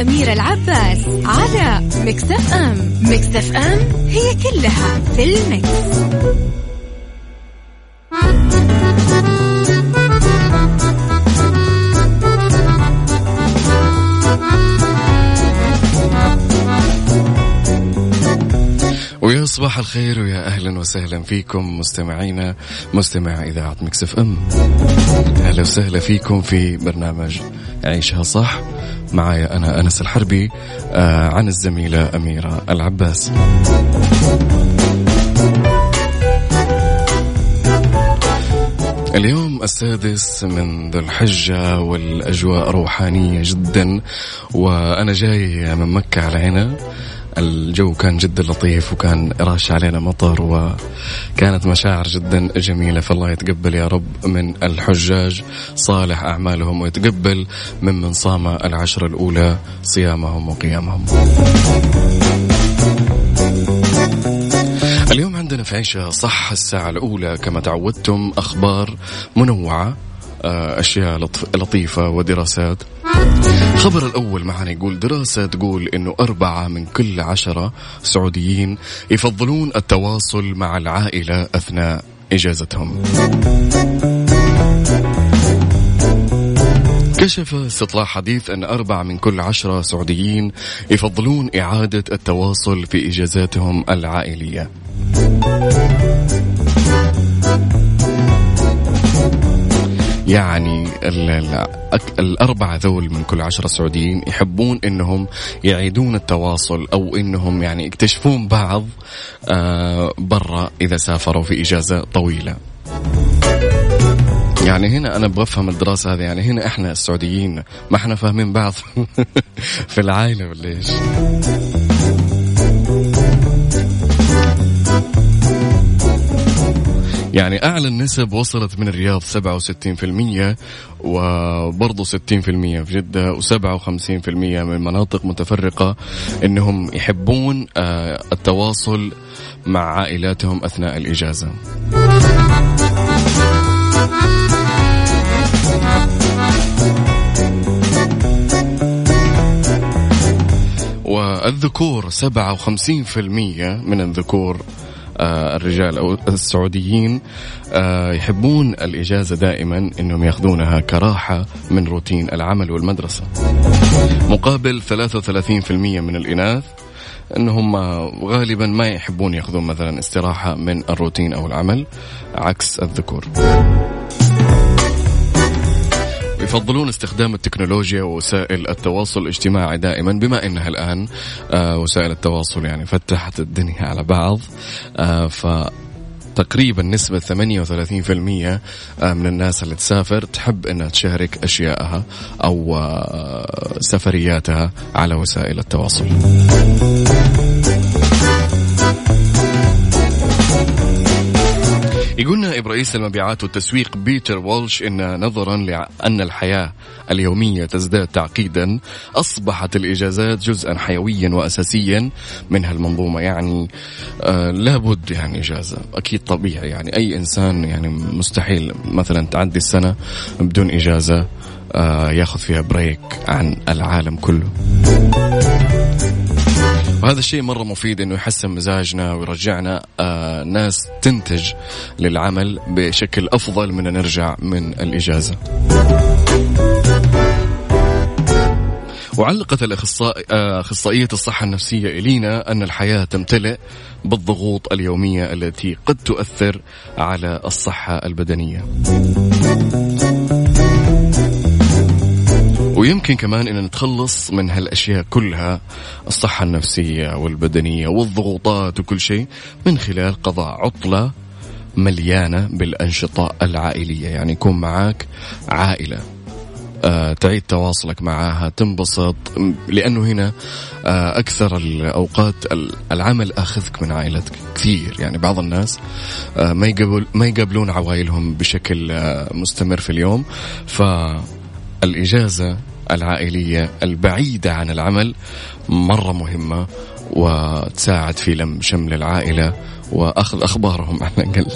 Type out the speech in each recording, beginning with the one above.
أميرة العباس على Mix FM Mix FM هي كلها في ال Mix. ويا صباح الخير ويا أهلا وسهلا فيكم مستمعينا مستمع إذاعة Mix FM أهلا وسهلا فيكم في برنامج عيشها صح. معايا أنا أنس الحربي آه عن الزميلة أميرة العباس. اليوم السادس من ذو الحجة والأجواء روحانية جدا وأنا جاي من مكة على هنا. الجو كان جدا لطيف وكان راش علينا مطر وكانت مشاعر جدا جميلة فالله يتقبل يا رب من الحجاج صالح أعمالهم ويتقبل ممن صام العشر الأولى صيامهم وقيامهم. اليوم عندنا في عيشة صح الساعة الأولى كما تعودتم أخبار منوعة آه، أشياء لطيفة ودراسات. الخبر الأول معنا يقول دراسة تقول أنه أربعة من كل عشرة سعوديين يفضلون التواصل مع العائلة أثناء إجازتهم. كشف استطلاع حديث أن أربعة من كل عشرة سعوديين يفضلون إعادة التواصل في إجازاتهم العائلية. يعني الأربعة ذول من كل عشرة سعوديين يحبون أنهم يعيدون التواصل أو أنهم يعني يكتشفون بعض آه، برا إذا سافروا في إجازة طويلة يعني هنا أنا بفهم الدراسة هذه يعني هنا إحنا السعوديين ما إحنا فاهمين بعض في العائله ولا إيش؟ يعني أعلى النسب وصلت من الرياض 67% وبرضه 60% في جدة و57% من مناطق متفرقة أنهم يحبون آه، التواصل مع عائلاتهم أثناء الإجازة. والذكور 57% من الذكور الرجال أو السعوديين آه، يحبون الإجازة دائما أنهم يأخذونها كراحة من روتين العمل والمدرسة مقابل 33% من الإناث إنهم غالبا ما يحبون ياخذون مثلا استراحة من الروتين أو العمل عكس الذكور. يفضلون استخدام التكنولوجيا ووسائل التواصل الاجتماعي دائما بما إنها الآن آه، وسائل التواصل يعني فتحت الدنيا على بعض آه، ف تقريبا نسبة 38% آه، من الناس اللي تسافر تحب إنها تشارك اشيائها أو سفرياتها على وسائل التواصل. يقول نائب رئيس المبيعات والتسويق بيتر وولش إن نظرا لأن الحياة اليومية تزداد تعقيدا أصبحت الإجازات جزءا حيويا واساسيا من هالمنظومه يعني آه لابد يعني إجازة أكيد طبيعي. يعني أي إنسان يعني مستحيل مثلا تعدي السنة بدون إجازة آه ياخذ فيها بريك عن العالم كله. وهذا الشيء مرة مفيد إنه يحسن مزاجنا ويرجعنا آه ناس تنتج للعمل بشكل أفضل من نرجع من الإجازة. وعلقت الأخصائي آه، أخصائية الصحة النفسية إلينا أن الحياة تمتلئ بالضغوط اليومية التي قد تؤثر على الصحة البدنية. ويمكن كمان إن نتخلص من هالأشياء كلها الصحة النفسية والبدنية والضغوطات وكل شيء من خلال قضاء عطلة مليانة بالأنشطة العائلية. يعني يكون معاك عائلة آه، تعيد تواصلك معها تنبسط لأنه هنا آه، أكثر الأوقات العمل أخذك من عائلتك كثير. يعني بعض الناس آه، ما يقبل ما يقابلون عوائلهم بشكل مستمر في اليوم فالإجازة العائلية البعيدة عن العمل مرة مهمة وتساعد في لم شمل العائلة وأخذ أخبارهم على الأقل.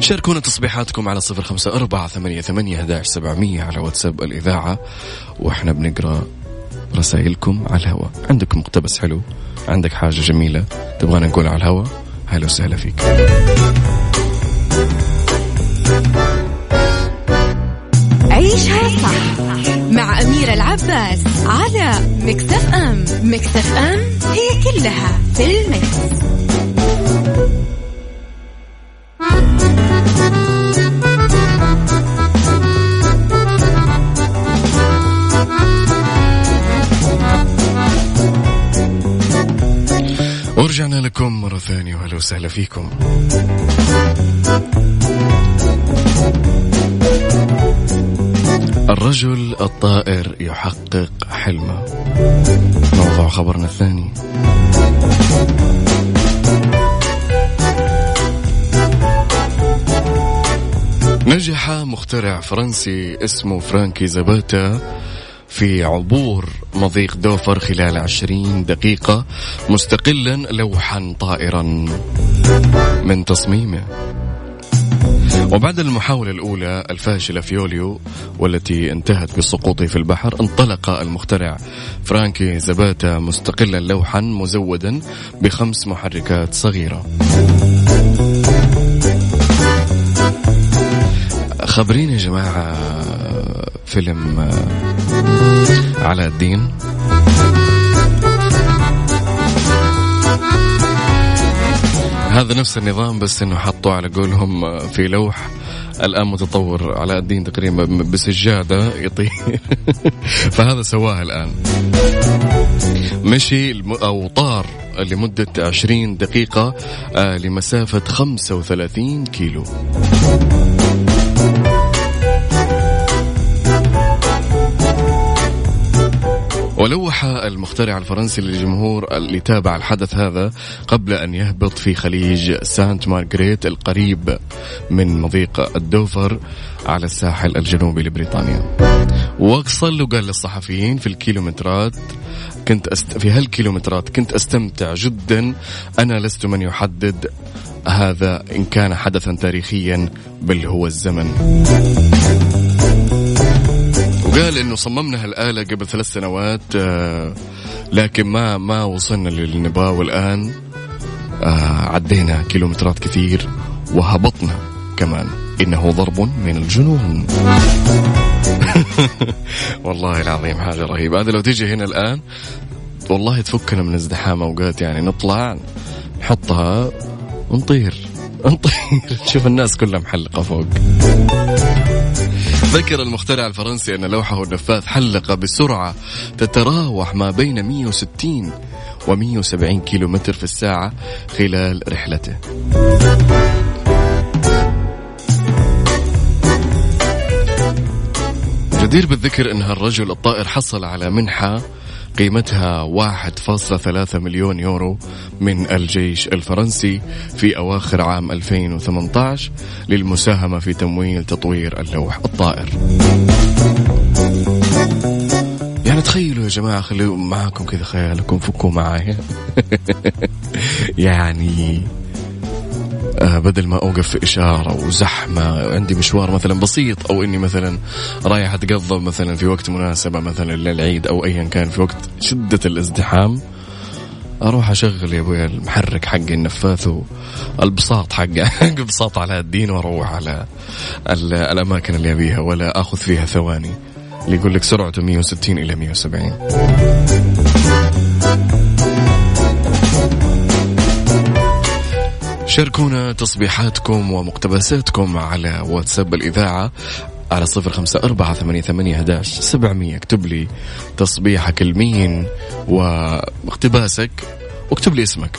شاركونا تصبيحاتكم على صفر خمسة أربعة ثمانية, ثمانية سبعمية على واتساب الإذاعة وإحنا بنقرأ رسائلكم على الهواء. عندك مقتبس حلو؟ عندك حاجة جميلة تبغانا نقولها على الهواء؟ هلا وسهلا فيك. عيشها صح مع أميرة العباس على مكتف أم مكتف أم هي كلها في المكس. ورجعنا لكم مرة ثانية وأهلا وسهلا فيكم الرجل الطائر يحقق حلمه. موضوع خبرنا الثاني. نجح مخترع فرنسي اسمه فرانكي زاباتا في عبور مضيق دوفر خلال عشرين دقيقة مستقلا لوحا طائرا. من تصميمه وبعد المحاولة الأولى الفاشلة في يوليو والتي انتهت بسقوطه في البحر انطلق المخترع فرانكي زباتا مستقلا لوحا مزودا بخمس محركات صغيرة. خبريني يا جماعة فيلم علاء الدين. هذا نفس النظام بس إنه حطوا على قولهم في لوح. الآن متطور علاء الدين تقريبا بسجادة يطير. فهذا سواه الآن. مشي أو طار لمدة 20 دقيقة آه، لمسافة 35 كيلو. ولوح المخترع الفرنسي للجمهور اللي تابع الحدث هذا قبل أن يهبط في خليج سانت مارغريت القريب من مضيق الدوفر على الساحل الجنوبي لبريطانيا. وصل وقال للصحفيين في الكيلومترات كنت أست... في هالكيلومترات كنت أستمتع جدا. أنا لست من يحدد هذا إن كان حدثا تاريخيا بل هو الزمن. وقال إنه صممنا هالآلة قبل ثلاث سنوات آه، لكن ما ما وصلنا للي نبغاه والآن آه، عدينا كيلومترات كثير وهبطنا كمان. إنه ضرب من الجنون. والله العظيم حاجة رهيبة. هذا لو تيجي هنا الآن والله تفكنا من ازدحام أوقات يعني نطلع نحطها ونطير. نطير. نشوف الناس كلها محلقة فوق. ذكر المخترع الفرنسي أن لوحه النفاث حلق بسرعة تتراوح ما بين 160 و 170 كيلو متر في الساعة خلال رحلته. جدير بالذكر أن الرجل الطائر حصل على منحة قيمتها 1.3 مليون يورو من الجيش الفرنسي في أواخر عام 2018 للمساهمة في تمويل تطوير اللوح الطائر. يعني تخيلوا يا جماعة خلوا معاكم كذا خيالكم فكوا معايا. يعني بدل ما أوقف في إشارة وزحمة عندي مشوار مثلا بسيط أو إني مثلا رايح أتقضى مثلا في وقت مناسبة مثلا للعيد أو ايا كان في وقت شدة الازدحام أروح أشغل يا أبوي المحرك حقي النفاث والبساط حقي بساط على الدين وأروح على الأماكن اللي أبيها ولا أخذ فيها ثواني. اللي يقول لك سرعته 160 إلى 170 شاركونا تصبيحاتكم ومقتبساتكم على واتساب الإذاعة على صفر خمسة أربعة ثمانية, ثمانية هداش سبعمية. اكتب لي تصبيحك المين واقتباسك واكتب لي اسمك.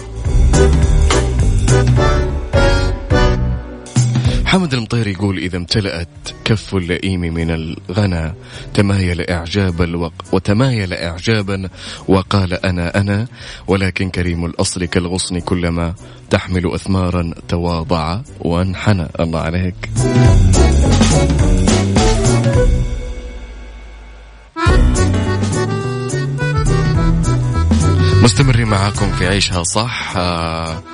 محمد المطير يقول إذا امتلأت كف اللئيم من الغنى تمايل إعجاب الوق وتمايل إعجابا وقال أنا أنا ولكن كريم الأصل كالغصن كلما تحمل أثمارا تواضع وانحنى. الله عليك. مستمرين معاكم في عيشها صح. آه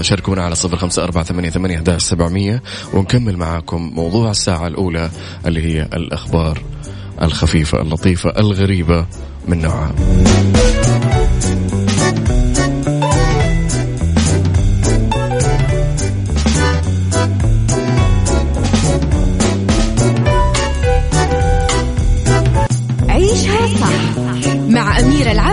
شاركونا على صفر خمسة أربعة ثمانية, ثمانية سبعمية ونكمل معاكم موضوع الساعة الأولى اللي هي الأخبار الخفيفة اللطيفة الغريبة من نوعها.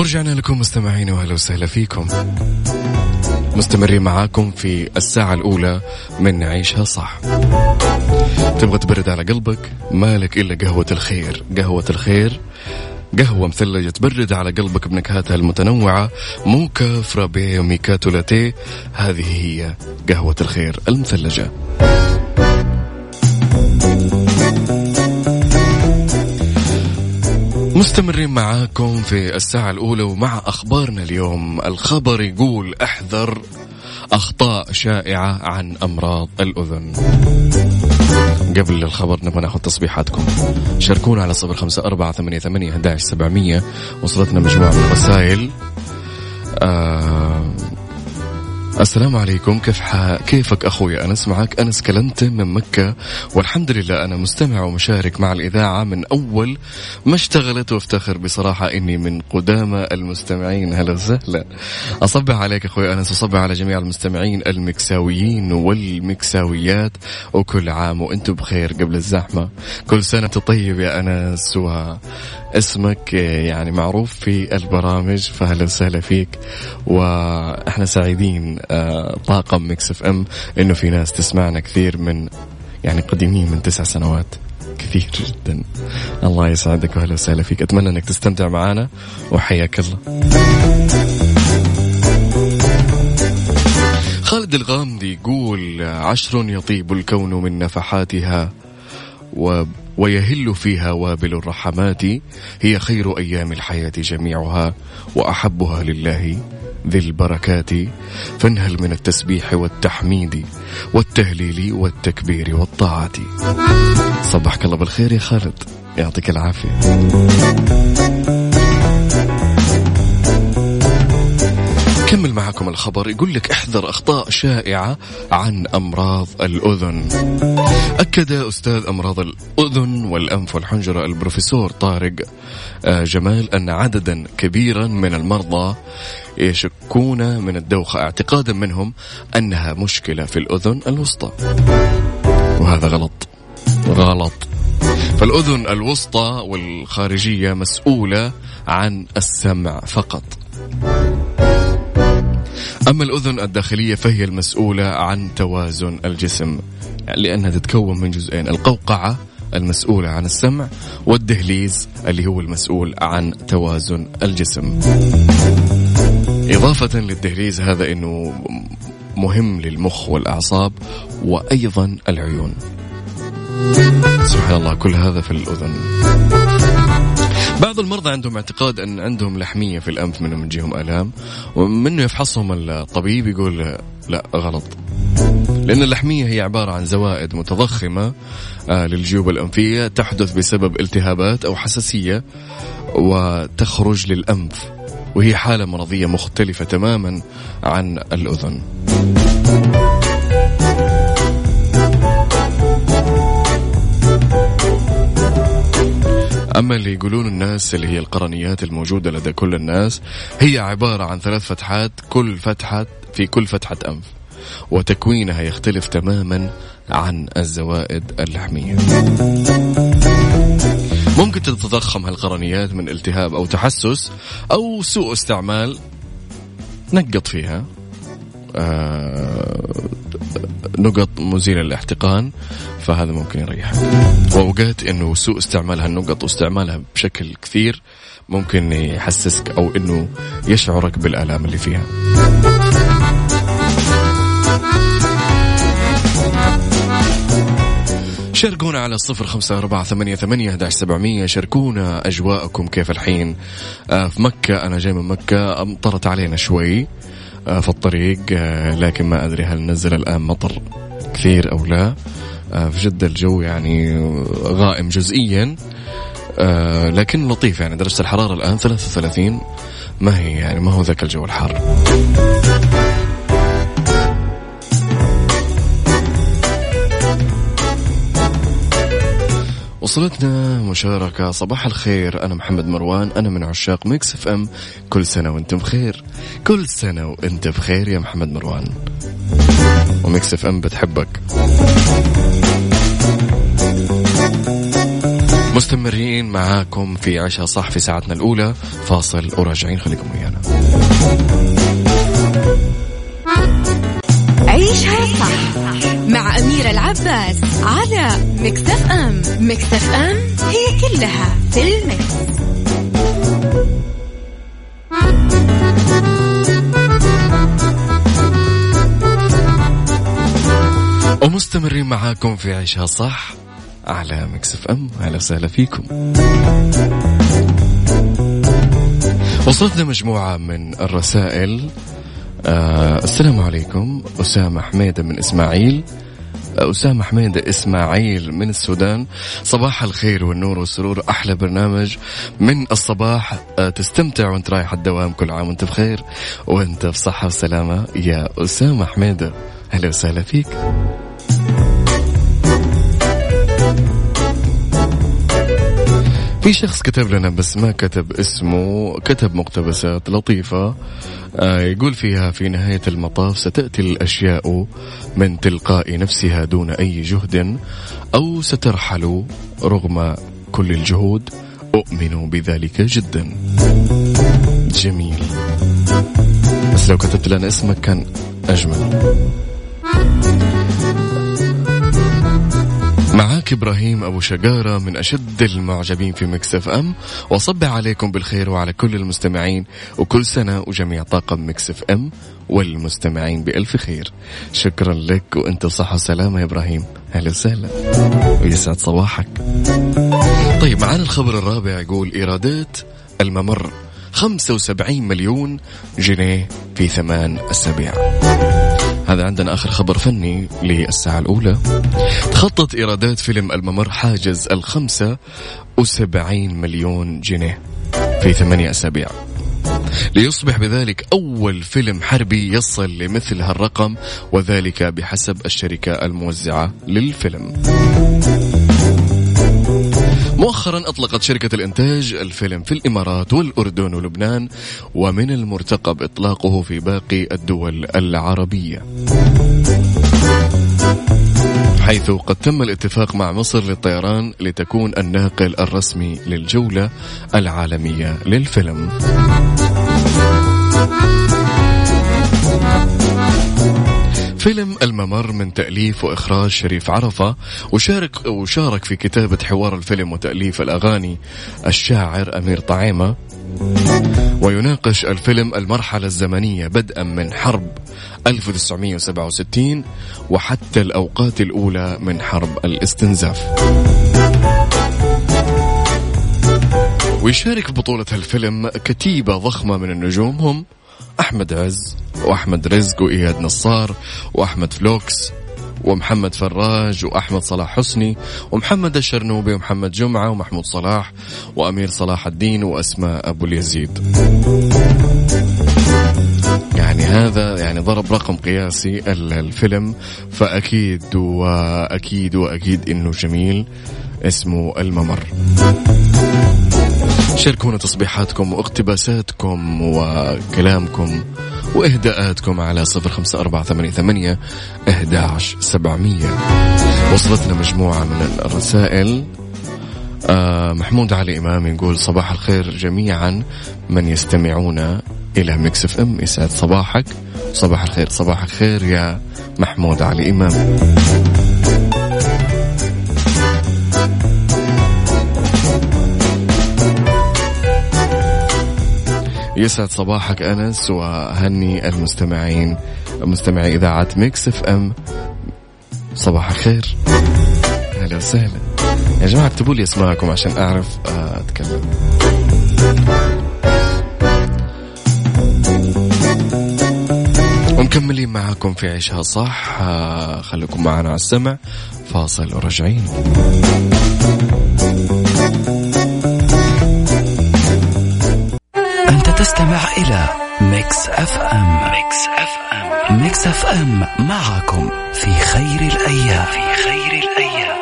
ورجعنا لكم مستمعين وأهلا وسهلا فيكم. مستمرين معاكم في الساعة الأولى من نعيشها صح. تبغى تبرد على قلبك؟ مالك إلا قهوة الخير. قهوة الخير قهوة مثلجة تبرد على قلبك بنكهاتها المتنوعة موكا فرابي وميكاتو لاتيه. هذه هي قهوة الخير المثلجة. مستمرين معاكم في الساعة الأولى ومع أخبارنا اليوم. الخبر يقول احذر أخطاء شائعة عن أمراض الأذن. قبل الخبر نبغى ناخذ تصبيحاتكم. شاركونا على صفر خمسة أربعة ثمانية ثمانية وصلتنا مجموعة من الرسائل. آه السلام عليكم. كيف ح... كيفك أخوي؟ انس معك. أنس كلمت من مكة. والحمد لله أنا مستمع ومشارك مع الإذاعة من أول ما اشتغلت. وأفتخر بصراحة إني من قدامى المستمعين. هلا وسهلا. أصبح عليك أخوي أنس. أصبح على جميع المستمعين المكساويين والمكساويات. وكل عام وأنتم بخير قبل الزحمة. كل سنة طيب يا أنس. واسمك يعني معروف في البرامج. فهلا وسهلا فيك. وإحنا سعيدين طاقم Mix FM إنه في ناس تسمعنا كثير من يعني قديمين من تسع سنوات. كثير جدا. الله يسعدك واهلا وسهلا فيك. أتمنى إنك تستمتع معنا وحياك الله. خالد الغامدي يقول عشر يطيب الكون من نفحاتها و ويهل فيها وابل الرحمات هي خير أيام الحياة جميعها وأحبها لله. ذي البركات فانهل من التسبيح والتحميد والتهليل والتكبير والطاعة صبحك الله بالخير يا خالد يعطيك العافية. كمل معكم الخبر يقول لك احذر أخطاء شائعة عن أمراض الأذن. أكد أستاذ أمراض الأذن والأنف والحنجرة البروفيسور طارق آه، جمال أن عددا كبيرا من المرضى يشكون من الدوخة اعتقادا منهم أنها مشكلة في الأذن الوسطى. وهذا غلط. غلط. فالأذن الوسطى والخارجية مسؤولة عن السمع فقط. أما الأذن الداخلية فهي المسؤولة عن توازن الجسم لأنها تتكون من جزئين القوقعة المسؤولة عن السمع والدهليز اللي هو المسؤول عن توازن الجسم. إضافة للدهليز هذا أنه مهم للمخ والأعصاب وأيضا العيون. سبحان الله كل هذا في الأذن. بعض المرضى عندهم اعتقاد أن عندهم لحمية في الأنف منهم يجيهم آلام ومنه يفحصهم الطبيب يقول لا غلط. لأن اللحمية هي عبارة عن زوائد متضخمة آه، للجيوب الأنفية تحدث بسبب التهابات أو حساسية وتخرج للأنف وهي حالة مرضية مختلفة تماما عن الأذن. أما اللي يقولون الناس اللي هي القرنيات الموجودة لدى كل الناس هي عبارة عن ثلاث فتحات كل فتحة في كل فتحة أنف وتكوينها يختلف تماما عن الزوائد اللحمية. ممكن تتضخم هالقرنيات من التهاب أو تحسس أو سوء استعمال نقط فيها آه نقط مزيلة للاحتقان. فهذا ممكن يريحك وأوقات أنه سوء استعمال هالنقط واستعمالها بشكل كثير ممكن يحسسك أو أنه يشعرك بالآلام اللي فيها. شاركونا على صفر خمسة أربعة ثمانية, ثمانية هداش سبعمية. شاركونا أجواءكم كيف الحين؟ آه في مكة أنا جاي من مكة أمطرت علينا شوي آه في الطريق آه لكن ما أدري هل نزل الآن مطر كثير أو لا. آه في جدة الجو يعني غائم جزئيا. آه لكن لطيف يعني. درجة الحرارة الآن 33 ما هي يعني؟ ما هو ذاك الجو الحار؟ وصلتنا مشاركة. صباح الخير. أنا محمد مروان. أنا من عشاق Mix FM. كل سنة وأنتم بخير. كل سنة وأنت بخير يا محمد مروان. و Mix FM بتحبك. مستمرين معاكم في عيشها صح في ساعتنا الأولى. فاصل وراجعين. خليكم ويانا. عيشها صح مع أميرة العباس على Mix FM Mix FM it's all in the mix. ومستمرين معاكم في عيشها صح على مكسف أم أهلا وسهلا فيكم. وصلتنا مجموعة من الرسائل. آه السلام عليكم أسامة حميدة من إسماعيل. آه، أسامة حميدة إسماعيل من السودان. صباح الخير والنور والسرور أحلى برنامج من الصباح. آه، تستمتع وأنت رايح الدوام كل عام وأنت بخير. وأنت بصحة وسلامة. يا أسامة حميدة أهلا وسهلا فيك. في شخص كتب لنا بس ما كتب اسمه كتب مقتبسات لطيفة آه يقول فيها في نهاية المطاف ستأتي الأشياء من تلقاء نفسها دون أي جهد أو سترحل رغم كل الجهود. أؤمن بذلك جدا. جميل. بس لو كتبت لنا اسمك كان أجمل. معاك إبراهيم أبو شقاره من أشد المعجبين في Mix FM. واصبح عليكم بالخير وعلى كل المستمعين. وكل سنة وجميع طاقم Mix FM والمستمعين بألف خير. شكرا لك وأنت بصحه وسلامة يا إبراهيم. أهلا وسهلا. ويسعد صباحك. طيب معانا الخبر الرابع يقول إيرادات الممر. 75 مليون جنيه في ثمان أسابيع. هذا عندنا آخر خبر فني للساعة الأولى. تخطط إيرادات فيلم الممر حاجز الخمسة وسبعين مليون جنيه في ثمانية أسابيع. ليصبح بذلك أول فيلم حربي يصل لمثل هالرقم وذلك بحسب الشركة الموزعة للفيلم. مؤخرا أطلقت شركة الإنتاج الفيلم في الإمارات والأردن ولبنان ومن المرتقب إطلاقه في باقي الدول العربية. حيث قد تم الاتفاق مع مصر للطيران لتكون الناقل الرسمي للجولة العالمية للفيلم. فيلم الممر من تأليف وإخراج شريف عرفة وشارك وشارك في كتابة حوار الفيلم وتأليف الأغاني الشاعر أمير طعيمة. ويناقش الفيلم المرحلة الزمنية بدءا من حرب 1967 وحتى الأوقات الأولى من حرب الاستنزاف. ويشارك بطولة الفيلم كتيبة ضخمة من النجوم هم أحمد عز وأحمد رزق وإياد نصار وأحمد فلوكس ومحمد فراج وأحمد صلاح حسني ومحمد الشرنوبي ومحمد جمعة ومحمود صلاح وأمير صلاح الدين وأسماء أبو اليزيد. يعني هذا يعني ضرب رقم قياسي الفيلم فأكيد وأكيد وأكيد إنه جميل اسمه الممر. شاركونا تصبيحاتكم واقتباساتكم وكلامكم وإهداءاتكم على صفر خمسة أربعة ثمانية ثمانية أهداش سبعمية. وصلتنا مجموعة من الرسائل. آه محمود علي إمام يقول صباح الخير جميعا. من يستمعون إلى Mix FM يسعد صباحك. صباح الخير صباح الخير يا محمود علي إمام. يسعد صباحك أنس وهني المستمعين مستمعي إذاعة Mix FM. صباح الخير. أهلا وسهلا. يا جماعة اكتبوا لي اسماءكم عشان أعرف آه، أتكلم. ومكملين معاكم في عيشها صح. آه، خليكم معنا على السمع. فاصل وراجعين تستمع إلى Mix FM. Mix FM. Mix FM معكم في خير الأيام. في خير الأيام.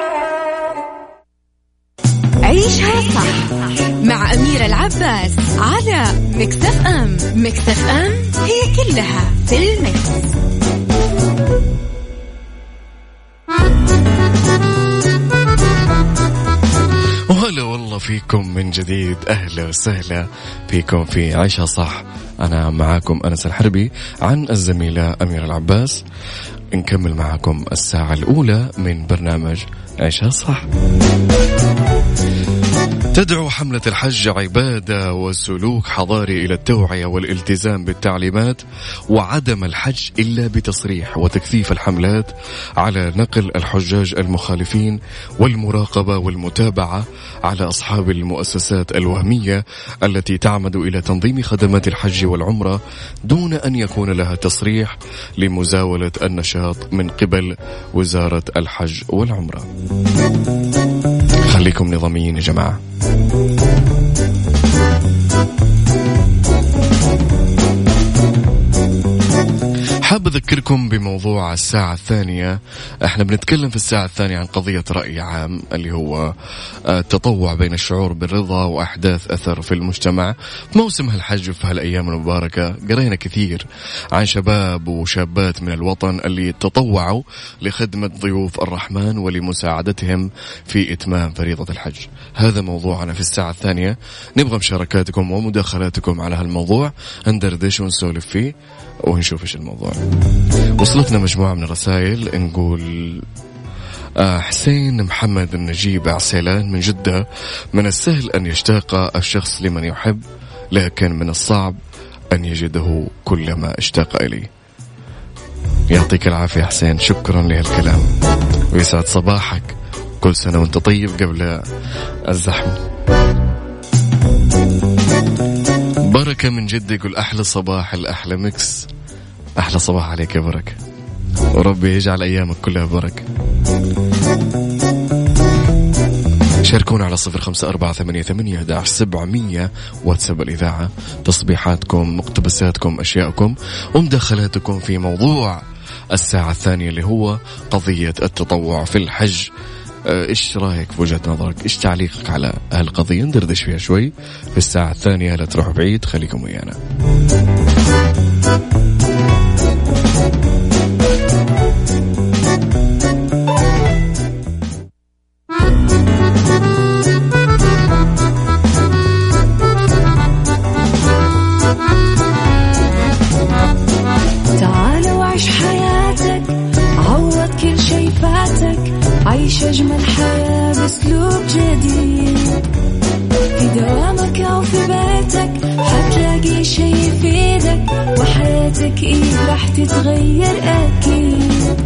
عيشها صح مع أميرة العباس على Mix FM. Mix FM it's all in the mix. والله فيكم من جديد. أهلا وسهلا فيكم في عيشها صح. أنا معاكم أنس الحربي عن الزميلة أميرة العباس. نكمل معاكم الساعة الأولى من برنامج عيشها صح. تدعو حملة الحج عبادة وسلوك حضاري إلى التوعية والالتزام بالتعليمات وعدم الحج إلا بتصريح وتكثيف الحملات على نقل الحجاج المخالفين والمراقبة والمتابعة على أصحاب المؤسسات الوهمية التي تعمد إلى تنظيم خدمات الحج والعمرة دون أن يكون لها تصريح لمزاولة النشاط من قبل وزارة الحج والعمرة. خليكم نظاميين يا جماعة Thank you. حاب أذكركم بموضوع الساعة الثانية. إحنا بنتكلم في الساعة الثانية عن قضية رأي عام اللي هو آه، التطوع بين الشعور بالرضا وأحداث أثر في المجتمع. في موسم هالحج وفي هالأيام المباركة قرينا كثير عن شباب وشابات من الوطن اللي تطوعوا لخدمة ضيوف الرحمن ولمساعدتهم في إتمام فريضة الحج. هذا موضوعنا في الساعة الثانية. نبغى مشاركاتكم ومداخلاتكم على هالموضوع. ندردش ونسولف فيه. ونشوف إيش الموضوع. وصلتنا مجموعة من الرسائل. نقول آه، حسين محمد النجيب عسيلان من جدة. من السهل أن يشتاق الشخص لمن يحب لكن من الصعب أن يجده كلما اشتاق إليه. يعطيك العافية حسين. شكرا لهالكلام. ويسعد صباحك. كل سنة وأنت طيب قبل الزحمة. بركة من جدة يقول أحلى صباح الأحلى ميكس. أحلى صباح عليك يا بركة. وربي يجعل أيامك كلها بركة. شاركونا على صفر خمسة أربعة ثمانية ثمانية أحد سبعمية. واتساب الإذاعة. تصبيحاتكم مقتبساتكم أشياءكم ومداخلاتكم في موضوع الساعة الثانية اللي هو قضية التطوع في الحج. إيش رأيك في وجهة نظرك؟ إيش تعليقك على هالقضية؟ ندردش فيها شوي في الساعة الثانية لا تروحوا بعيد خليكم ويانا. بأسلوب جديد. في دوامك أو في بيتك حتلاقي شي يفيدك وحياتك إيه راح تتغير أكيد.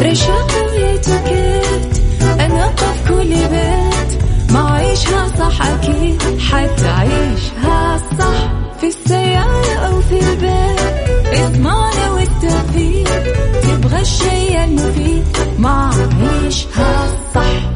رشاق ويتوكيت أنا في كل بيت. ما عيشها صح أكيد حتعيشها صح. في السيارة أو في البيت إضمعنا والتوفيق. تبغى الشيء المفيد ما عيشها صح.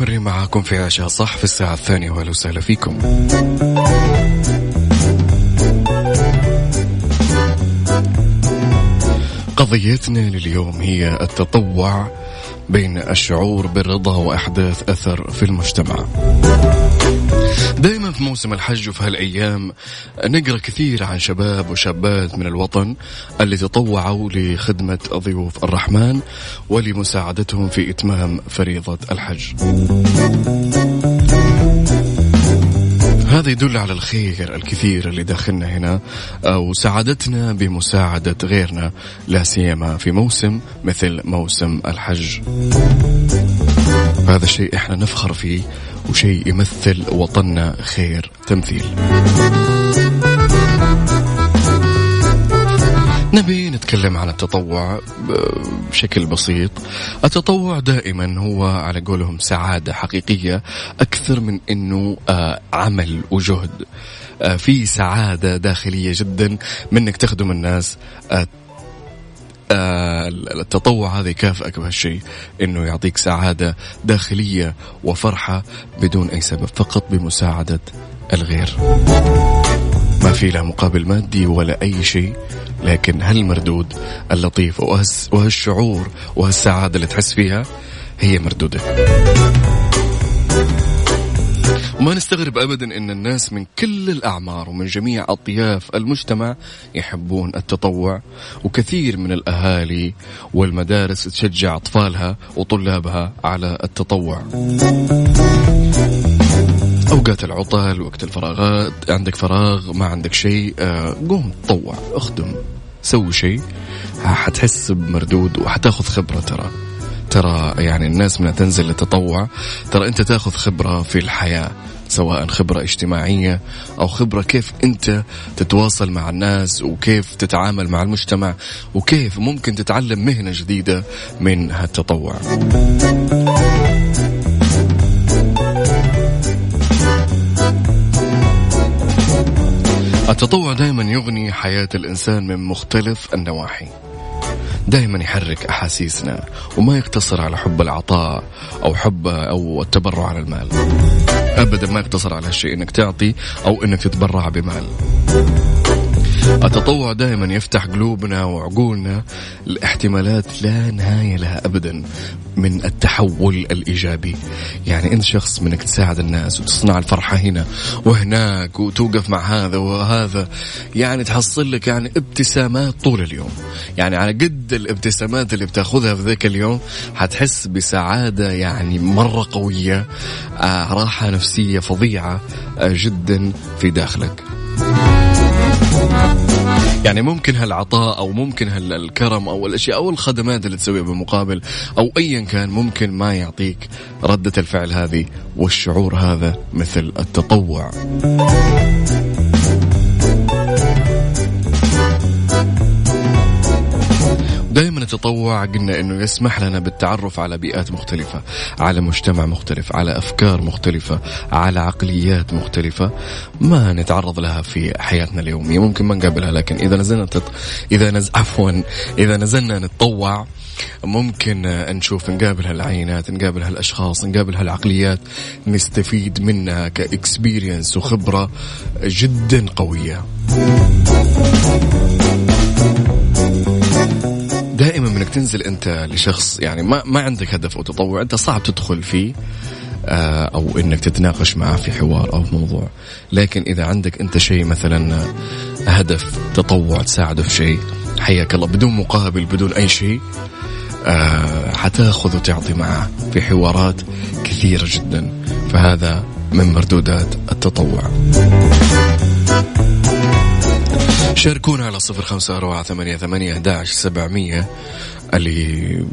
مستمرين معاكم في عشاء صح في الساعة الثانية وأهلا وسهلا فيكم. قضيتنا لليوم هي التطوع بين الشعور بالرضا وإحداث أثر في المجتمع. دائما في موسم الحج وفي هالأيام نقرأ كثير عن شباب وشابات من الوطن اللي تطوعوا لخدمة ضيوف الرحمن ولمساعدتهم في إتمام فريضة الحج. هذا يدل على الخير الكثير اللي داخلنا هنا وسعادتنا بمساعدة غيرنا لا سيما في موسم مثل موسم الحج هذا الشيء إحنا نفخر فيه وشيء يمثل وطننا خير تمثيل. نبي نتكلم عن التطوع بشكل بسيط. التطوع دائما هو على قولهم سعادة حقيقية أكثر من أنه آه، عمل وجهد. آه، في سعادة داخلية جدا منك تخدم الناس آه، التطوع هذا يكافئك بهالشيء إنه يعطيك سعادة داخلية وفرحة بدون أي سبب فقط بمساعدة الغير. ما في له مقابل مادي ولا أي شيء لكن هالمردود اللطيف وهالشعور وهالسعادة اللي تحس فيها هي مردوده. وما نستغرب ابدا إن الناس من كل الأعمار ومن جميع أطياف المجتمع يحبون التطوع وكثير من الأهالي والمدارس تشجع أطفالها وطلابها على التطوع. أوقات العطل وقت الفراغات عندك فراغ ما عندك شيء آه، قوم تطوع اخدم سوي شيء حتحس بمردود وحتاخذ خبرة ترى ترى يعني الناس من تنزل للتطوع ترى أنت تاخذ خبرة في الحياة سواء خبرة اجتماعية أو خبرة كيف أنت تتواصل مع الناس وكيف تتعامل مع المجتمع وكيف ممكن تتعلم مهنة جديدة من هالتطوع. التطوع دائما يغني حياة الإنسان من مختلف النواحي. دائما يحرك أحاسيسنا وما يقتصر على حب العطاء أو حب أو التبرع على المال. ابدا ما يقتصر على هالشيء إنك تعطي أو إنك تتبرع بمال. التطوع دائما يفتح قلوبنا وعقولنا لاحتمالات لا نهاية لها ابدا من التحول الإيجابي. يعني أنت شخص منك تساعد الناس وتصنع الفرحة هنا وهناك وتوقف مع هذا وهذا. يعني تحصل لك يعني ابتسامات طول اليوم. يعني على قد الابتسامات اللي بتاخذها في ذاك اليوم حتحس بسعادة يعني مرة قوية آه راحة نفسية فظيعة آه جدا في داخلك. يعني ممكن هالعطاء أو ممكن هالكرم أو الأشياء أو الخدمات اللي تسويها بالمقابل أو ايا كان ممكن ما يعطيك ردة الفعل هذه والشعور هذا مثل التطوع. التطوع قلنا إنه يسمح لنا بالتعرف على بيئات مختلفة، على مجتمع مختلف، على أفكار مختلفة، على عقليات مختلفة ما نتعرض لها في حياتنا اليومية، ممكن ما نقابلها لكن إذا نزلنا تط... إذا نز... عفوا إذا نزلنا نتطوع ممكن نشوف نقابل هالعينات نقابل هالأشخاص نقابل هالعقليات نستفيد منها كإكسبيرينس وخبرة جدا انك تنزل أنت لشخص يعني ما ما عندك هدف أو تطوع أنت صعب تدخل فيه آه، أو إنك تتناقش معه في حوار أو موضوع. لكن إذا عندك أنت شيء مثلا هدف تطوع تساعده في شيء حياك الله بدون مقابل بدون أي شيء آه، حتأخذ وتعطي معه في حوارات كثيرة جدا. فهذا من مردودات التطوع. شاركونا على صفر خمسة أربعة ثمانية ثمانية سبعمية. اللي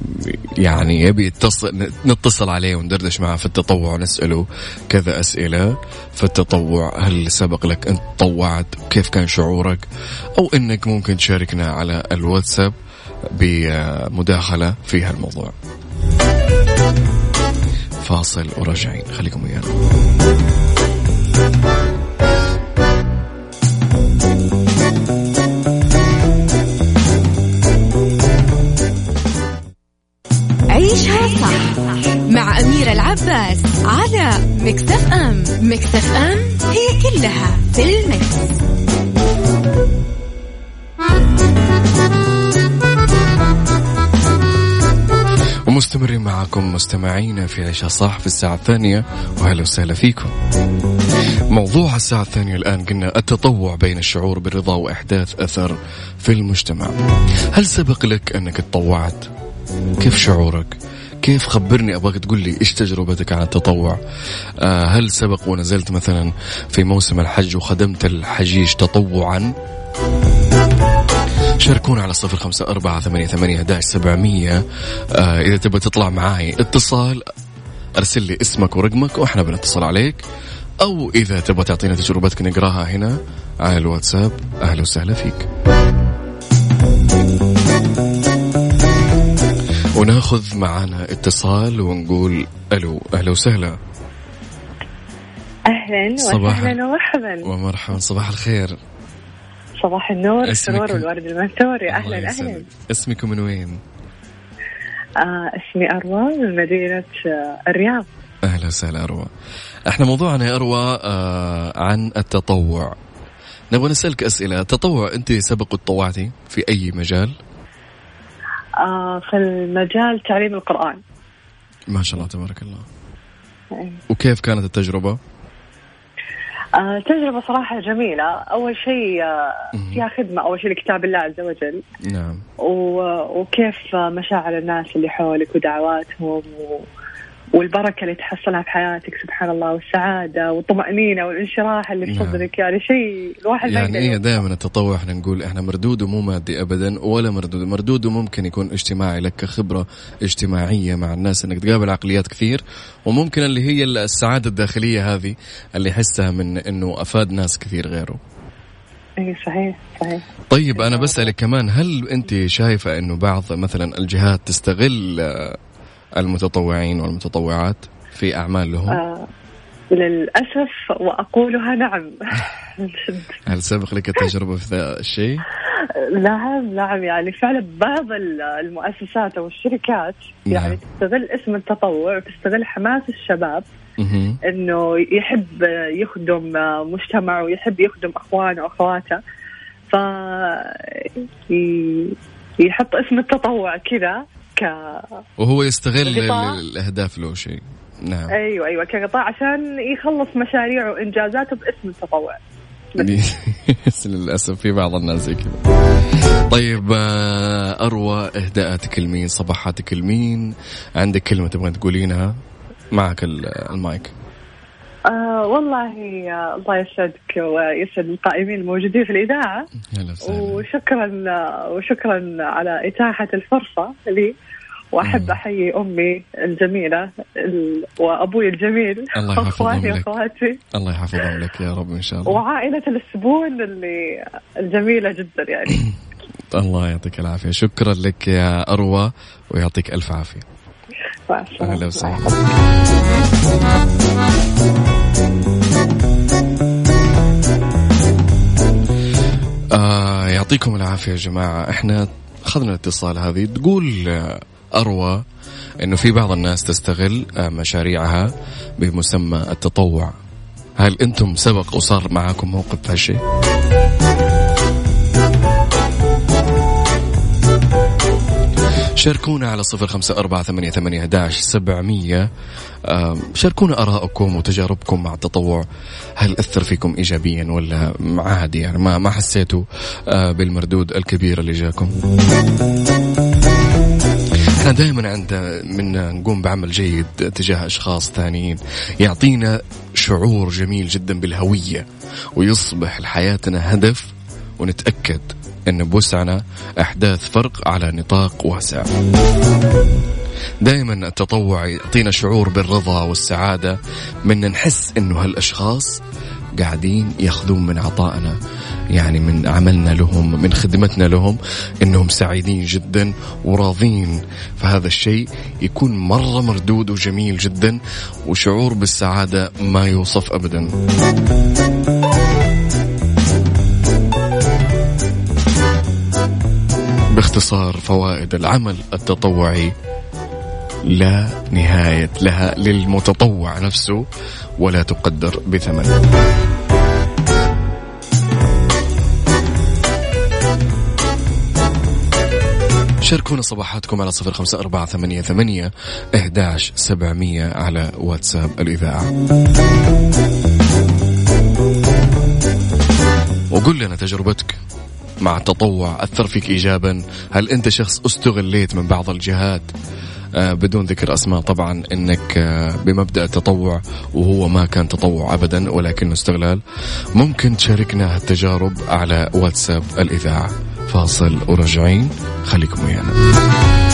يعني يبي يتصل نتصل عليه وندردش معه في التطوع ونسأله كذا أسئلة في التطوع. هل سبق لك أنت تطوعت؟ كيف كان شعورك؟ أو أنك ممكن تشاركنا على الواتساب بمداخلة في هالموضوع. فاصل وراجعين. خليكم ويانا. العباس على مكتف ام مكتف ام هي كلها في المكس. ومستمرين معكم مستمعينا في عيشة صح في الساعة الثانية وهلا وسهلا فيكم موضوع الساعة الثانية الآن قلنا التطوع بين الشعور بالرضا وإحداث أثر في المجتمع هل سبق لك أنك تطوعت؟ كيف شعورك؟ كيف خبرني أبغاك تقول لي إيش تجربتك عن التطوع؟ آه هل سبق ونزلت مثلا في موسم الحج وخدمت الحجيج تطوعا؟ شاركونا على صفر خمسة أربعة ثمانية, ثمانية سبعمية آه إذا تبغى تطلع معاي اتصال أرسل لي اسمك ورقمك وإحنا بنتصل عليك أو إذا تبغى تعطينا تجربتك نقراها هنا على الواتساب أهلا وسهلا فيك وناخذ معنا اتصال ونقول ألو أهلا وسهلا. أهلا وسهلا ومرحبا. ومرحبا صباح الخير. صباح النور السرور والورد المنثوري أهلا أهلا. اسمكم من وين؟ آه اسمي أروى من مدينة آه الرياض. أهلا وسهلا أروى. إحنا موضوعنا يا أروى آه عن التطوع. نبغى نسألك أسئلة. التطوع أنت سبق تطوعتي في أي مجال؟ آه في المجال تعليم القرآن. ما شاء الله تبارك الله. أيه. وكيف كانت التجربة؟ آه تجربة صراحة جميلة. أول شيء آه فيها خدمة أول شيء لكتاب الله عز وجل. نعم. وكيف مشاعر الناس اللي حولك ودعواتهم و... والبركة اللي تحصلها في حياتك سبحان الله والسعادة والطمأنينة والانشراح اللي في نعم. صدرك يعني شيء الواحد يعني هي دائما التطوع إحنا نقول إحنا مردوده مو مادي ابدا ولا مردوده مردوده ممكن يكون اجتماعي لك كخبرة اجتماعية مع الناس إنك تقابل عقليات كثير وممكن اللي هي السعادة الداخلية هذه اللي يحسها من إنه أفاد ناس كثير غيره. اي صحيح صحيح. طيب أنا بسألك كمان هل أنت شايفة إنه بعض مثلا الجهات تستغل المتطوعين والمتطوعات في أعمالهم؟ آه للأسف وأقولها نعم هل سبق لك التجربة في ذا الشيء؟ نعم نعم يعني فعلا بعض المؤسسات أو الشركات نعم. يعني تستغل اسم التطوع وتستغل حماس الشباب إنه يحب يخدم مجتمع ويحب يخدم أخوانه وأخواته ف يحط اسم التطوع كذا ك وهو يستغل الأهداف له شيء. نعم. أيوه أيوه كقطاع عشان يخلص مشاريعه وانجازاته باسم التطوع. للأسف في بعض الناس زي كذا. طيب آه، أروى إهداءاتك لمين صباحاتك لمين عندك كلمة تبغى تقولينها؟ معك المايك. آه والله آه الله يسعدك ويسعد القائمين الموجودين في الإذاعة. وشكرا وشكرا على إتاحة الفرصة لي. وأحب أحيي أمي الجميلة وأبوي الجميل. الله يحفظهم لك. واخواتي الله يحفظهم لك يا رب إن شاء الله. وعائلة السبون اللي الجميلة جدا يعني. الله يعطيك العافية. شكرا لك يا أروى ويعطيك ألف عافية. أهلا وسهلا. آه يعطيكم العافية يا جماعة. إحنا أخذنا الاتصال هذه. تقول أروى إنه في بعض الناس تستغل آه، مشاريعها بمسمى التطوع. هل أنتم سبق وصار معاكم موقف هالشيء؟ شاركونا على صفر خمسة أربعة ثمانية, ثمانية داش سبعمية. شاركونا آراءكم وتجاربكم مع التطوع. هل أثر فيكم إيجابيا ولا عادي؟ يعني ما ما حسيتوا آه، بالمردود الكبير اللي جاكم؟ إحنا دائما عند من نقوم بعمل جيد تجاه أشخاص ثانيين يعطينا شعور جميل جدا بالهوية ويصبح لحياتنا هدف ونتأكد أن بوسعنا أحداث فرق على نطاق واسع. دائما التطوع يعطينا شعور بالرضا والسعادة من نحس إنه هالأشخاص قاعدين ياخذون من عطائنا يعني من عملنا لهم من خدمتنا لهم إنهم سعيدين جدا وراضين. فهذا الشيء يكون مرة مردود وجميل جدا وشعور بالسعادة ما يوصف ابدا. باختصار فوائد العمل التطوعي لا نهاية لها للمتطوع نفسه ولا تقدر بثمن. شاركونا صباحاتكم على صفر خمسة أربعة ثمانية, ثمانية إحداش سبعمية على واتساب الإذاعة. وقل لنا تجربتك مع التطوع أثر فيك إيجابا. هل أنت شخص استغليت من بعض الجهات؟ بدون ذكر أسماء طبعا أنك آه بمبدأ التطوع وهو ما كان تطوع أبدا ولكنه استغلال. ممكن تشاركنا هالتجارب على واتساب الإذاعة. فاصل ورجعين. خليكم ويانا.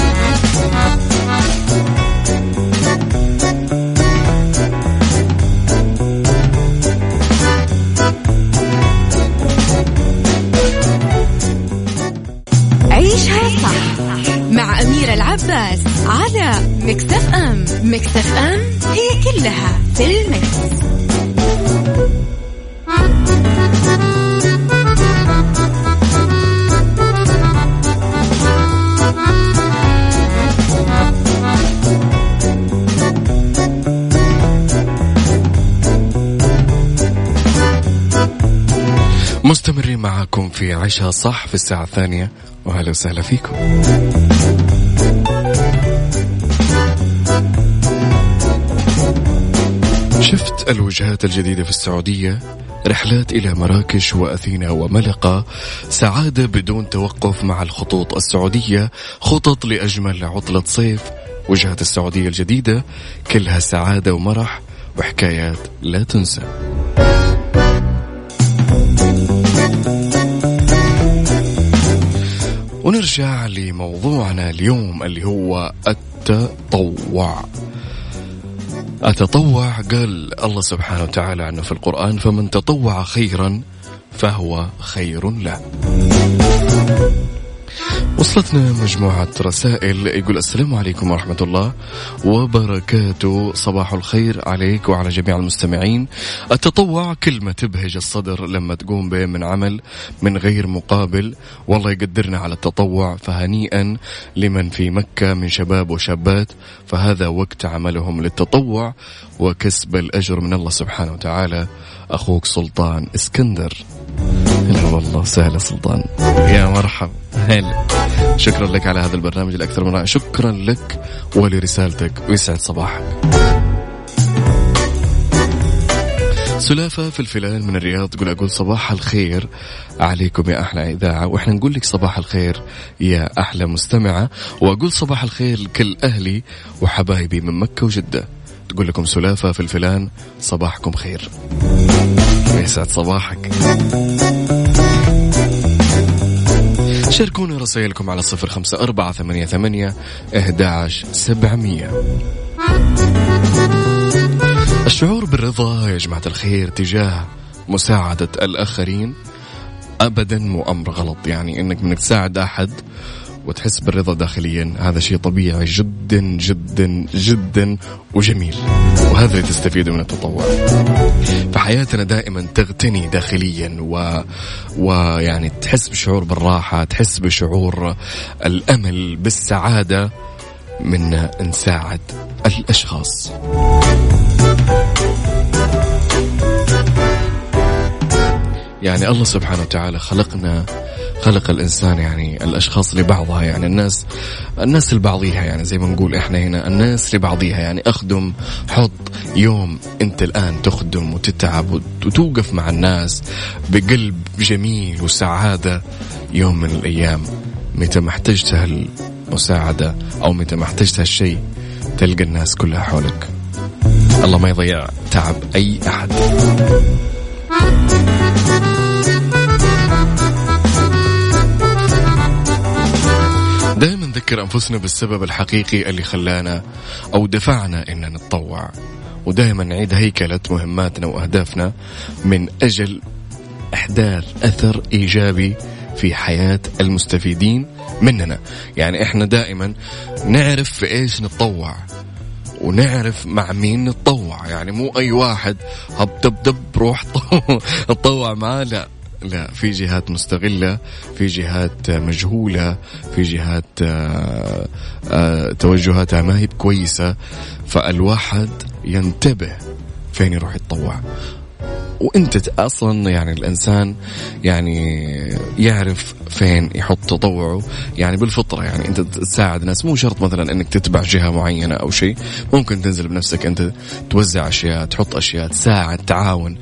مع أميرة العباس على مكتف أم. مكتف أم هي كلها في المكس. مستمرين معاكم في عشاء صح في الساعة الثانية. وهلا وسهلا فيكم. الوجهات الجديدة في السعودية رحلات إلى مراكش وأثينا وملقا سعادة بدون توقف مع الخطوط السعودية خطط لأجمل عطلة صيف وجهة السعودية الجديدة كلها سعادة ومرح وحكايات لا تنسى. ونرجع لموضوعنا اليوم اللي هو التطوع. أتطوع؟ قال الله سبحانه وتعالى عنه في القرآن فمن تطوع خيرا فهو خير له. وصلتنا مجموعة رسائل. يقول السلام عليكم ورحمة الله وبركاته. صباح الخير عليك وعلى جميع المستمعين. التطوع كلمة تبهج الصدر لما تقوم به من عمل من غير مقابل. والله يقدرنا على التطوع. فهنيئا لمن في مكة من شباب وشابات. فهذا وقت عملهم للتطوع وكسب الأجر من الله سبحانه وتعالى. أخوك سلطان إسكندر. هلا والله سهلا سلطان. يا مرحب هلا شكرا لك على هذا البرنامج الأكثر من رائع. شكرا لك ولرسالتك. ويسعد صباحك. سلافة في الفلان من الرياض تقول أقول صباح الخير عليكم يا أحلى إذاعة. وإحنا نقول لك صباح الخير يا أحلى مستمعة. وأقول صباح الخير لكل أهلي وحبايبي من مكة وجدة. تقول لكم سلافة في الفلان صباحكم خير. يسعد صباحك. شاركونا رسائلكم على صفر خمسة أربعة ثمانية ثمانية إهداش سبعمية. الشعور بالرضا يا جماعة الخير تجاه مساعدة الآخرين أبدا مو أمر غلط يعني إنك منك تساعد أحد وتحس بالرضا داخليا. هذا شيء طبيعي جدا جدا جدا وجميل. وهذا اللي تستفيده من التطوع. فحياتنا دائما تغتني داخليا و... ويعني تحس بشعور بالراحة تحس بشعور الأمل بالسعادة من نساعد الأشخاص. يعني الله سبحانه وتعالى خلقنا خلق الإنسان يعني الأشخاص لبعضها يعني الناس الناس لبعضيها يعني زي ما نقول إحنا هنا الناس لبعضيها يعني أخدم حط يوم أنت الآن تخدم وتتعب وتوقف مع الناس بقلب جميل وسعادة يوم من الأيام متى ما احتجت هالمساعدة أو متى ما احتجت هالشيء تلقى الناس كلها حولك. الله ما يضيع تعب أي أحد. نذكر أنفسنا بالسبب الحقيقي اللي خلانا أو دفعنا إن نتطوع. ودائما نعيد هيكلة مهماتنا وأهدافنا من أجل احداث أثر إيجابي في حياة المستفيدين مننا. يعني إحنا دائما نعرف في إيش نتطوع ونعرف مع مين نتطوع. يعني مو أي واحد هب دب دب روح تطوع معاه لا. لا في جهات مستغلة في جهات مجهولة في جهات آه، آه، توجهاتها ما هي كويسة فالواحد ينتبه فين يروح يتطوع. وانت أصلا يعني الإنسان يعني يعرف فين يحط تطوعه يعني بالفطرة. يعني انت تساعد ناس مو شرط مثلا انك تتبع جهة معينة أو شيء ممكن تنزل بنفسك انت توزع أشياء تحط أشياء تساعد تعاون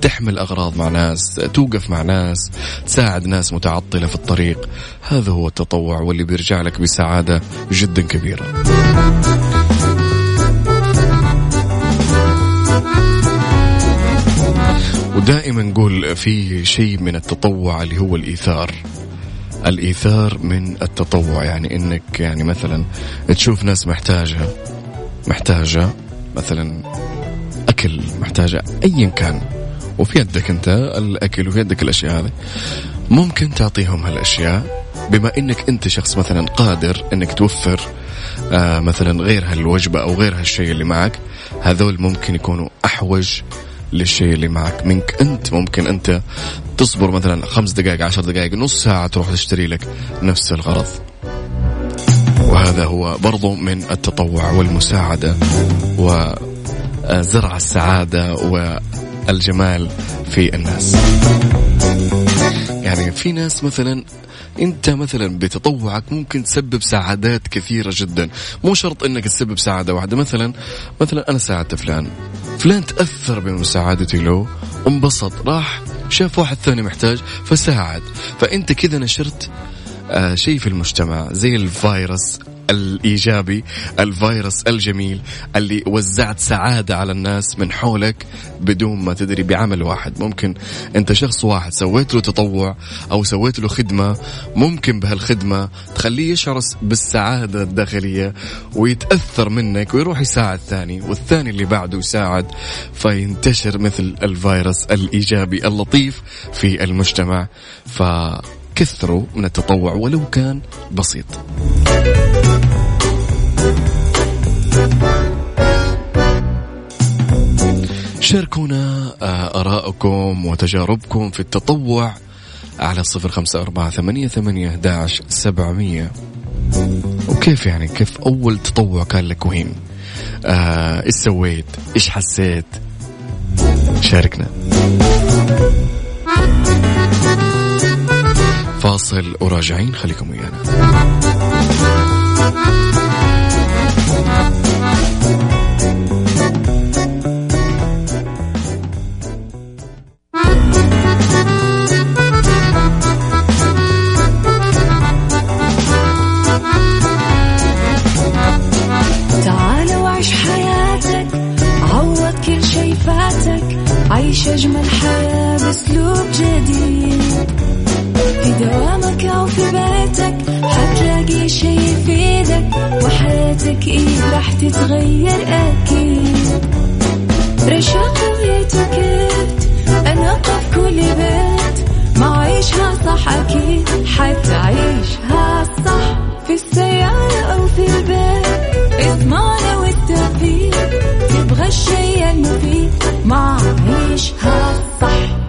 تحمل أغراض مع ناس توقف مع ناس تساعد ناس متعطلة في الطريق. هذا هو التطوع واللي بيرجع لك بسعادة جدا كبيرة. ودائما نقول في شيء من التطوع اللي هو الإيثار. الإيثار من التطوع يعني إنك يعني مثلا تشوف ناس محتاجة محتاجة مثلا أكل محتاجة ايا كان وفي يدك أنت الأكل وفي يدك الأشياء هذه ممكن تعطيهم هالأشياء بما إنك أنت شخص مثلا قادر إنك توفر آه مثلا غير هالوجبة أو غير هالشيء اللي معك. هذول ممكن يكونوا أحوج للشيء اللي معك منك. أنت ممكن أنت تصبر مثلا خمس دقائق عشر دقائق نص ساعة تروح تشتري لك نفس الغرض. وهذا هو برضو من التطوع والمساعدة وزرع السعادة والجمال في الناس. يعني في ناس مثلا انت مثلا بتطوعك ممكن تسبب سعادات كثيرة جدا. مو شرط إنك تسبب سعادة واحدة. مثلا مثلا أنا ساعدت فلان. فلان تأثر بمساعدتي. له انبسط راح شاف واحد ثاني محتاج فساعد. فأنت كذا نشرت آه شيء في المجتمع زي الفيروس. الإيجابي الفيروس الجميل اللي وزعت سعادة على الناس من حولك بدون ما تدري بعمل واحد. ممكن أنت شخص واحد سويت له تطوع أو سويت له خدمة ممكن بهالخدمة تخليه يشعر بالسعادة الداخلية ويتأثر منك ويروح يساعد ثاني والثاني اللي بعده يساعد فينتشر مثل الفيروس الإيجابي اللطيف في المجتمع. فكثروا من التطوع ولو كان بسيط. شاركونا آه، آراءكم وتجاربكم في التطوع على صفر خمسة أربعة ثمانية, ثمانية سبعمية. وكيف يعني؟ كيف أول تطوع كان لك وين آه إيش سويت؟ إيش حسيت؟ شاركنا. فاصل وراجعين خليكم ويانا. تتغير أكيد. رشاق ويتوكيت أنا قف كل بيت. ما عيشها صح أكيد حتعيشها صح. في السيارة أو في البيت إضمعنا والتوفيق. تبغى الشيء المفيد ما عيشها صح.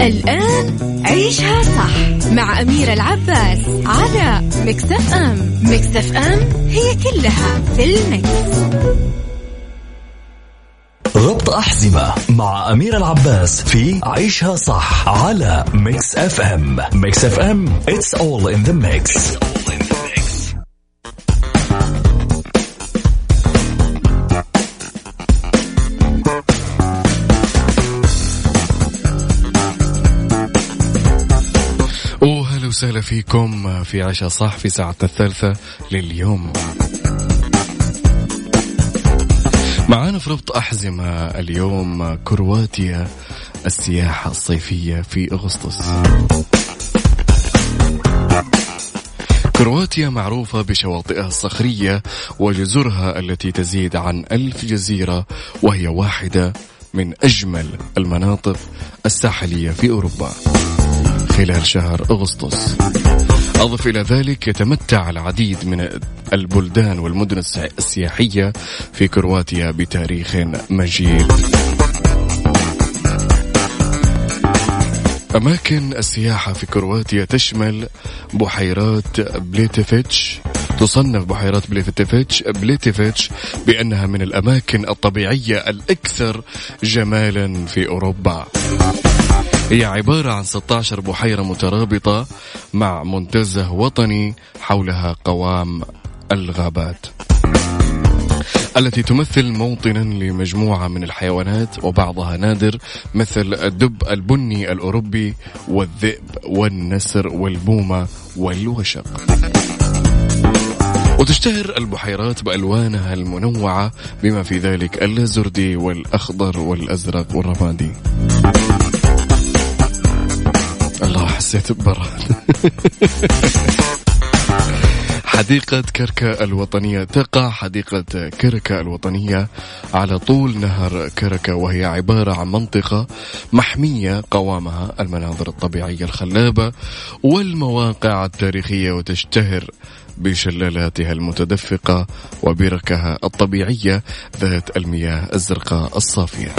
الآن عيشها صح مع أميرة العباس على Mix FM. Mix FM it's all in the mix. ربط أحزمة مع أمير العباس في عيشها صح على Mix FM. Mix FM it's all in the mix, وسهلا فيكم في عشاء صح في ساعتنا الثالثة لليوم. معانا في ربط أحزمة اليوم كرواتيا السياحة الصيفية في أغسطس. كرواتيا معروفة بشواطئها الصخرية وجزرها التي تزيد عن ألف جزيرة وهي واحدة من أجمل المناطق الساحلية في أوروبا. خلال شهر أغسطس. أضف إلى ذلك يتمتع العديد من البلدان والمدن السياحية في كرواتيا بتاريخ مجيد أماكن السياحة في كرواتيا تشمل بحيرات بليتيفيتش. تصنف بحيرات بليتيفيتش بليتيفيتش بأنها من الأماكن الطبيعية الأكثر جمالا في أوروبا. هي عبارة عن 16 بحيرة مترابطة مع منتزه وطني حولها قوام الغابات التي تمثل موطنا لمجموعة من الحيوانات وبعضها نادر مثل الدب البني الأوروبي والذئب والنسر والبومة والوشق. وتشتهر البحيرات بألوانها المنوعة بما في ذلك اللازردي والأخضر والأزرق والرمادي. حسيت ببرد حديقة كركا الوطنية. تقع حديقة كركا الوطنية. على طول نهر كركا وهي عبارة عن منطقة محمية قوامها المناظر الطبيعية الخلابة والمواقع التاريخية وتشتهر بشلالاتها المتدفقة وبركها الطبيعية ذات المياه الزرقاء الصافية.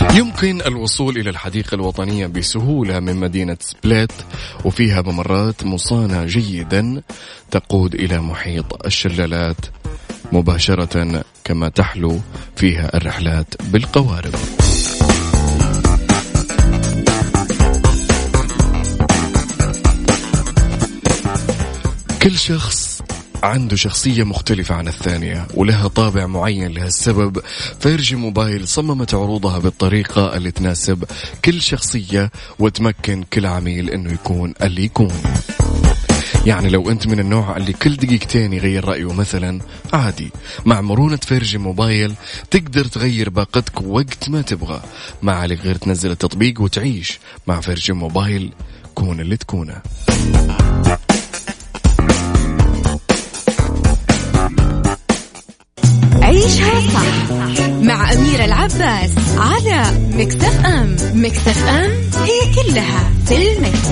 يمكن الوصول إلى الحديقة الوطنية بسهولة من مدينة سبليت وفيها ممرات مصانة جيدا تقود إلى محيط الشلالات مباشرة كما تحلو فيها الرحلات بالقوارب. كل شخص عنده شخصية مختلفة عن الثانية ولها طابع معين لهالسبب Virgin Mobile صممت عروضها بالطريقة اللي تناسب كل شخصية وتمكن كل عميل إنه يكون اللي يكون. يعني لو أنت من النوع اللي كل دقيقتين يغير رأيه مثلا عادي. مع مرونة Virgin Mobile تقدر تغير باقتك وقت ما تبغى. ما عليك غير تنزل التطبيق وتعيش. مع Virgin Mobile كون اللي تكونه. عيشها صح مع أميرة العباس على Mix FM Mix FM it's all in the mix.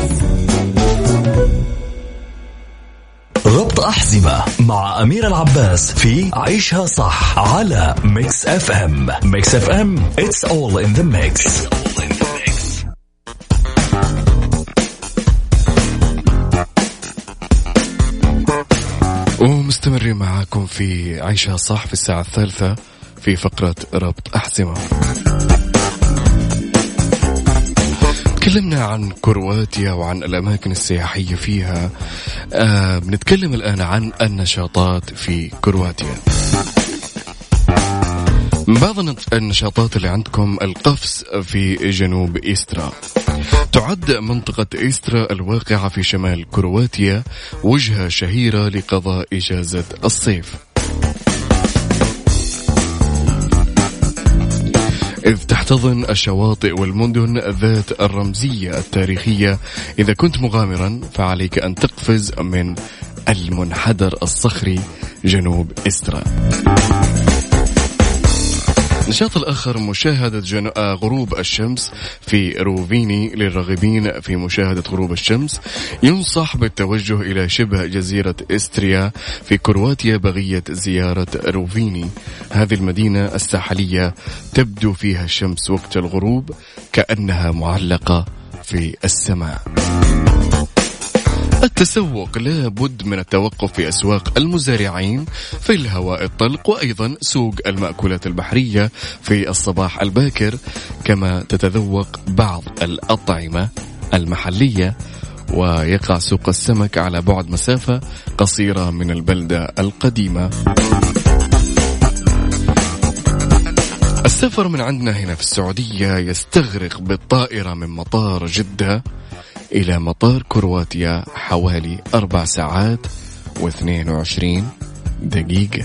ربط أحزمة مع أمير العباس في عيشها صح على Mix FM Mix FM it's all in the mix. ومستمرين معاكم في عيشها صح في الساعة الثالثة في فقرة ربط أحزمة. تكلمنا عن كرواتيا وعن الأماكن السياحية فيها. آه بنتكلم الآن عن النشاطات في كرواتيا. بعض النشاطات اللي عندكم القفز في جنوب إيسترا تعد منطقة إيسترا الواقعة في شمال كرواتيا وجهة شهيرة لقضاء إجازة الصيف. إذ تحتضن الشواطئ والمدن ذات الرمزية التاريخية. إذا كنت مغامرا فعليك أن تقفز من المنحدر الصخري جنوب إسترا. النشاط الآخر مشاهدة. آه غروب الشمس في روفيني للراغبين في مشاهدة غروب الشمس ينصح بالتوجه إلى شبه جزيرة إستريا في كرواتيا بغية زيارة روفيني هذه المدينة الساحلية تبدو فيها الشمس وقت الغروب كأنها معلقة في السماء التسوق لابد من التوقف في أسواق المزارعين في الهواء الطلق وأيضا سوق المأكولات البحرية في الصباح الباكر كما تتذوق بعض الأطعمة المحلية. ويقع سوق السمك على بعد مسافة قصيرة من البلدة القديمة. السفر من عندنا هنا في السعودية يستغرق بالطائرة من مطار جدة. إلى مطار كرواتيا حوالي أربع ساعات واثنين وعشرين دقيقة.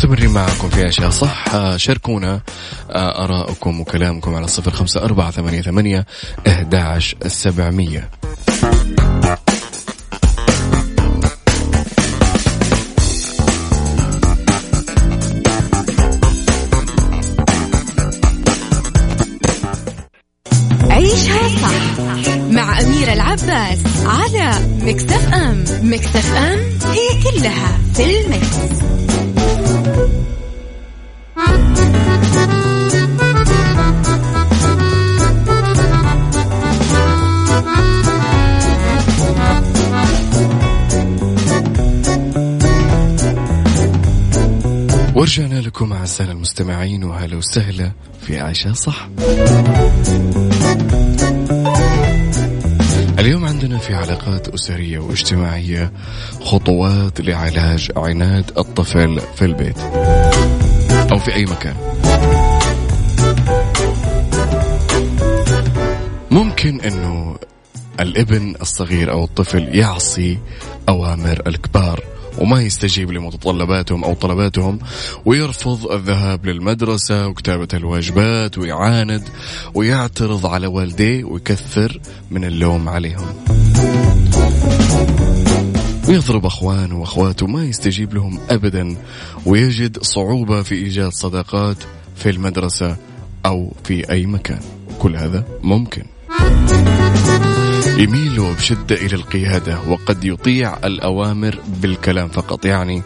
مستمرين معكم في أشياء صح. شاركونا آراءكم وكلامكم على صفر خمسة أربعة ثمانية ثمانية أهداعش السبعمية عيشها صح مع أميرة العباس على مكتف أم. مكتف أم هي كلها في المكس. ورجعنا لكم أعزائنا المستمعين وهلا وسهلا في عيشة صح. اليوم عندنا في علاقات أسرية واجتماعية خطوات لعلاج عناد الطفل في البيت. في أي مكان. ممكن أنه الابن الصغير أو الطفل يعصي أوامر الكبار وما يستجيب لمتطلباتهم أو طلباتهم ويرفض الذهاب للمدرسة وكتابة الواجبات ويعاند ويعترض على والديه ويكثر من اللوم عليهم. ويضرب أخوانه وأخواته ما يستجيب لهم أبدا ويجد صعوبة في إيجاد صداقات في المدرسة أو في أي مكان. كل هذا ممكن. يميل بشدة إلى القيادة وقد يطيع الأوامر بالكلام فقط. يعني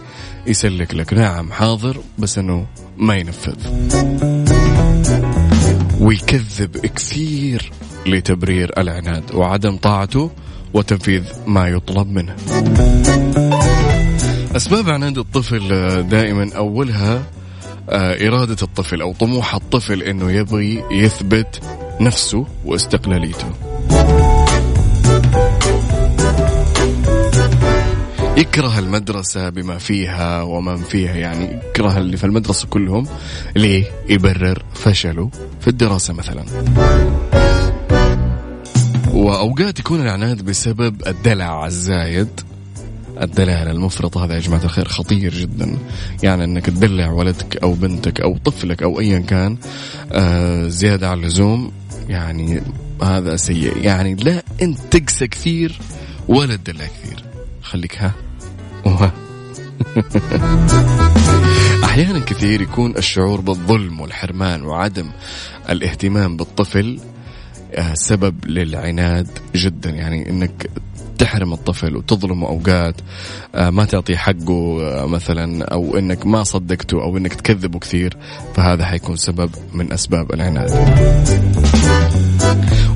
يسلك لك. نعم حاضر بس أنه ما ينفذ. ويكذب كثير لتبرير العناد وعدم طاعته وتنفيذ ما يطلب منه. أسباب عناد الطفل دائما أولها آه، إرادة الطفل أو طموح الطفل أنه يبغي يثبت نفسه واستقلاليته. يكره المدرسة بما فيها ومن فيها يعني يكره اللي في المدرسة كلهم ليه؟ يبرر فشله في الدراسة مثلا. وأوقات يكون العناد بسبب الدلع الزايد. الدلع المفرط هذا يا جماعة الخير خطير جدا. يعني أنك تدلع ولدك أو بنتك أو طفلك أو أيا كان آه زيادة عن اللزوم يعني هذا سيء. يعني لا أنت تقسى كثير ولا تدلع كثير. خليك ها أحيانا كثير يكون الشعور بالظلم والحرمان وعدم الاهتمام بالطفل سبب للعناد جدا. يعني إنك تحرم الطفل وتظلمه أوقات آه، ما تعطيه حقه آه، مثلا أو إنك ما صدقته أو إنك تكذبه كثير فهذا حيكون سبب من أسباب العناد.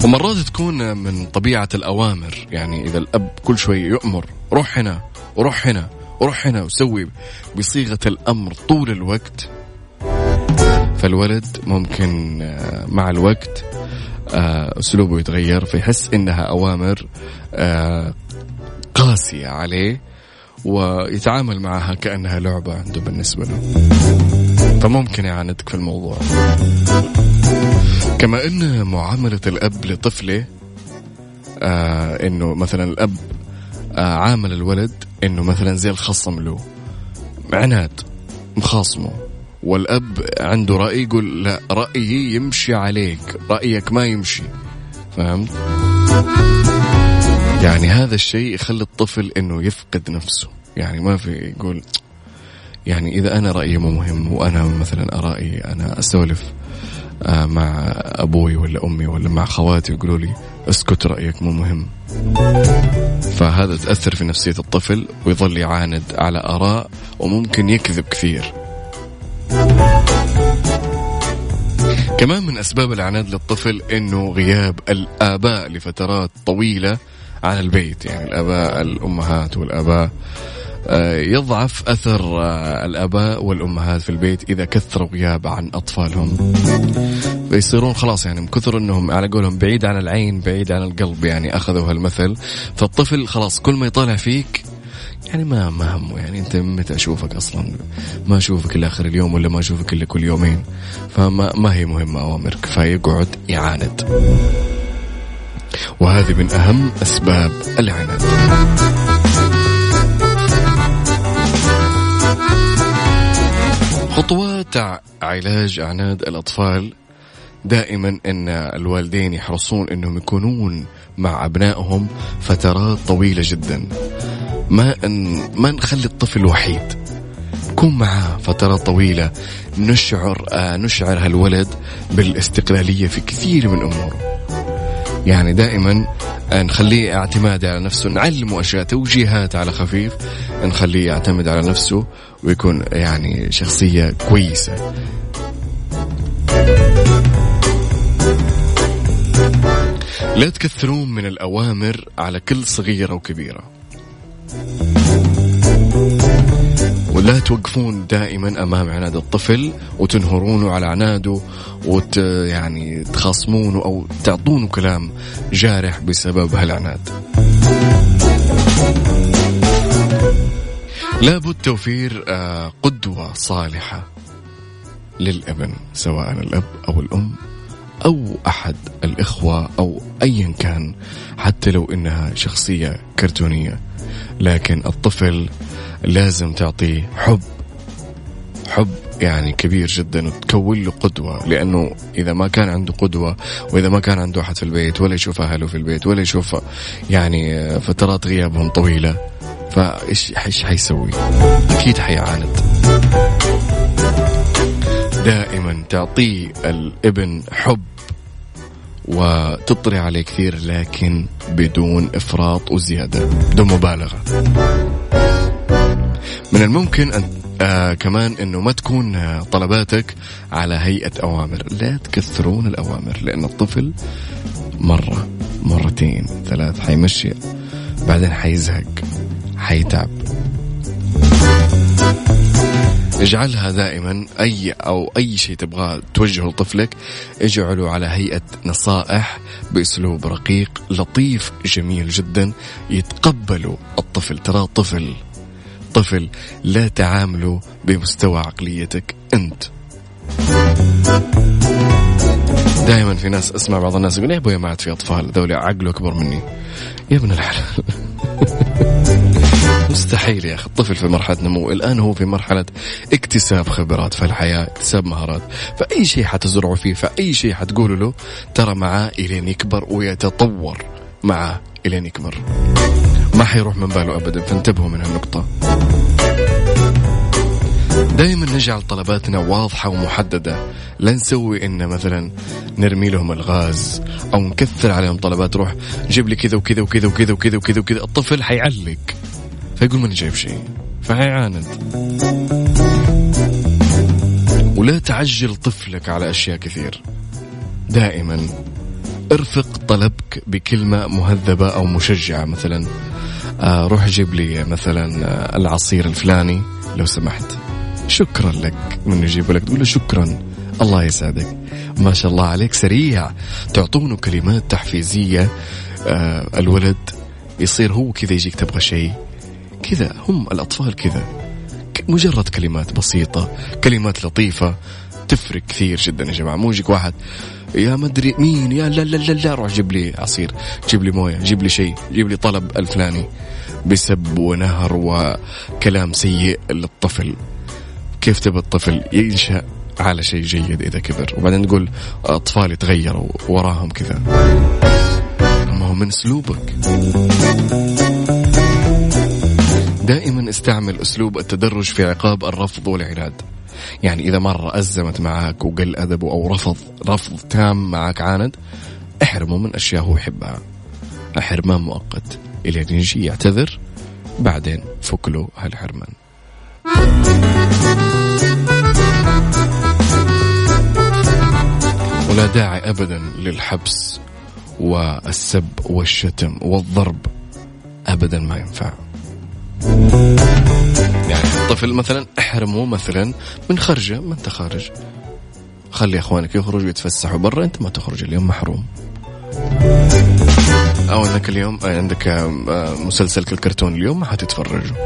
ومرات تكون من طبيعة الأوامر. يعني إذا الأب كل شوي يؤمر روح هنا وروح هنا وروح هنا وسوي بصيغة الأمر طول الوقت. فالولد ممكن آه، مع الوقت آه، أسلوبه يتغير فيحس إنها أوامر آه، قاسية عليه ويتعامل معها كأنها لعبة عنده بالنسبة له. فممكن يعاندك في الموضوع. كما أن معاملة الأب لطفله آه إنه مثلا الأب عامل الولد إنه مثلا زي الخصم له عناد مخاصمه. والأب عنده رأي يقول لا رايي يمشي عليك رأيك ما يمشي. فهمت؟ يعني هذا الشيء يخلي الطفل إنه يفقد نفسه. يعني ما في يقول يعني إذا أنا رأيي مو مهم وأنا مثلا رايي أنا اسولف آه، مع أبوي ولا أمي ولا مع خواتي يقولوا لي اسكت رأيك مو مهم. فهذا تأثر في نفسية الطفل ويظل يعاند على آراء وممكن يكذب كثير. كمان من أسباب العناد للطفل أنه غياب الآباء لفترات طويلة عن البيت يعني الآباء الأمهات والآباء. آه، يضعف أثر آه، الآباء والأمهات في البيت إذا كثروا غياب عن أطفالهم. فيصيرون خلاص يعني من كثر أنهم على قولهم بعيد عن العين بعيد عن القلب يعني أخذوا هالمثل. فالطفل خلاص كل ما يطالع فيك يعني ما ما همه يعني أنت متى أشوفك أصلا؟ ما أشوفك إلا آخر اليوم ولا ما أشوفك إلا كل يومين. فما ما هي مهمة أوامرك؟ فيقعد يعاند. وهذه من أهم أسباب العناد. خطوات علاج عناد الأطفال. دائما إن الوالدين يحرصون إنهم يكونون مع أبنائهم فترات طويلة جدا. ما ما نخلي الطفل وحيد. نكون معاه فترات طويلة. نشعر آه نشعر هالولد بالاستقلالية في كثير من اموره يعني دائما نخليه اعتماد على نفسه. نعلمه أشياء توجيهات على خفيف. نخليه يعتمد على نفسه ويكون يعني شخصية كويسة. لا تكثرون من الأوامر على كل صغيرة وكبيرة. ولا توقفون دائما أمام عناد الطفل وتنهرونه على عناده وت يعني تخاصمونه أو تعطونه كلام جارح بسبب هالعناد. لابد توفير آه، قدوة صالحة للابن سواء الأب أو الأم أو أحد الإخوة أو ايا كان حتى لو إنها شخصية كرتونية لكن الطفل لازم تعطيه حب. حب يعني كبير جدا وتكون له قدوة لأنه إذا ما كان عنده قدوة وإذا ما كان عنده أحد في البيت ولا يشوف أهله في البيت ولا يشوف يعني فترات غيابهم طويلة فإيش إيش حيسوي؟ أكيد حيعاند. دائما تعطيه الابن حب. وتطري عليه كثير لكن بدون إفراط وزيادة بدون مبالغة. من الممكن أن آه كمان إنه ما تكون آه طلباتك على هيئة أوامر. لا تكثرون الأوامر لأن الطفل مرة مرتين ثلاث حيمشي بعدين حيزهق حيتعب. اجعلها دائما أي أو أي شيء تبغاه توجهه لطفلك اجعله على هيئة نصائح بأسلوب رقيق لطيف جميل جدا يتقبله الطفل. ترى طفل طفل لا تعامله بمستوى عقليتك أنت. دائما في ناس اسمع بعض الناس يقول يا ابويا ما عاد في أطفال ذولي عقله أكبر مني. يا ابن الحلال. مستحيل يا أخي. الطفل في مرحلة نمو الآن هو في مرحلة اكتساب خبرات في الحياة اكتساب مهارات. فأي شيء حتزرعه فيه فأي شيء حتقوله له ترى معاه إلين يكبر ويتطور معاه إلين يكبر. ما حيروح من باله ابدا فانتبهوا من هالنقطة. دائما نجعل طلباتنا واضحة ومحددة. لا نسوي إن مثلا نرمي لهم الغاز أو نكثر عليهم طلبات روح جيب لي كذا وكذا وكذا وكذا وكذا وكذا وكذا. الطفل حيعلق. فيقول ماني جايب شيء؟ فحيعاند ولا تعجل طفلك على أشياء كثير. دائما ارفق طلبك بكلمة مهذبة أو مشجعة. مثلا آه روح جيب لي مثلا آه العصير الفلاني لو سمحت. شكرا لك من يجيب لك. تقول له شكرا الله يسعدك. ما شاء الله عليك. سريع. تعطونه كلمات تحفيزية آه الولد يصير هو كذا يجيك تبغى شيء. كذا هم الأطفال كذا. مجرد كلمات بسيطة كلمات لطيفة. تفرق كثير جدا يا جماعة. مو يجيك واحد يا مدري مين يا لا لا لا لا. روح جيب لي عصير جيب لي موية جيب لي شيء جيب لي طلب الفلاني. بسب ونهر وكلام سيء للطفل. كيف تبى الطفل ينشأ على شيء جيد إذا كبر؟ وبعدين تقول أطفال يتغيروا وراهم كذا. ما هو من أسلوبك. دائما استعمل أسلوب التدرج في عقاب الرفض والعناد يعني إذا مرة أزمت معك وقل أدبه أو رفض رفض تام معك عاند احرمه من أشياء هو يحبها. حرمان مؤقت. إلى يجي؟ يعتذر. بعدين فك له هالحرمان. ولا داعي ابدا للحبس والسب والشتم والضرب. ابدا ما ينفع. يعني الطفل مثلا احرمه مثلا من خرجه ما انت خارج خلي إخوانك يخرجوا يتفسحوا برا أنت ما تخرج اليوم محروم. أو إنك اليوم عندك مسلسل الكرتون اليوم ما حتتفرجوا.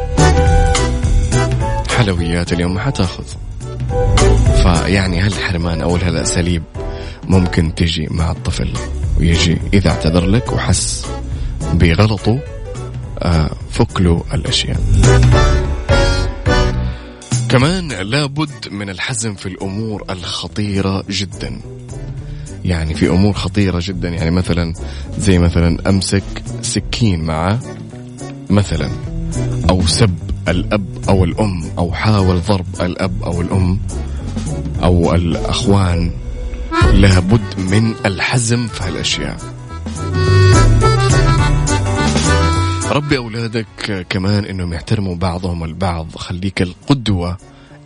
حلويات اليوم ما حتاخذ. فيعني هالحرمان أو هالاساليب ممكن تجي مع الطفل ويجي إذا اعتذر لك وحس بغلطه؟ فك له الأشياء. كمان لابد من الحزم في الأمور الخطيرة جدا. يعني في أمور خطيرة جدا يعني مثلا زي مثلا أمسك سكين معه مثلا أو سب الأب أو الأم أو حاول ضرب الأب أو الأم أو الأخوان. لابد من الحزم في هالأشياء. ربي أولادك كمان إنهم يحترموا بعضهم البعض خليك القدوة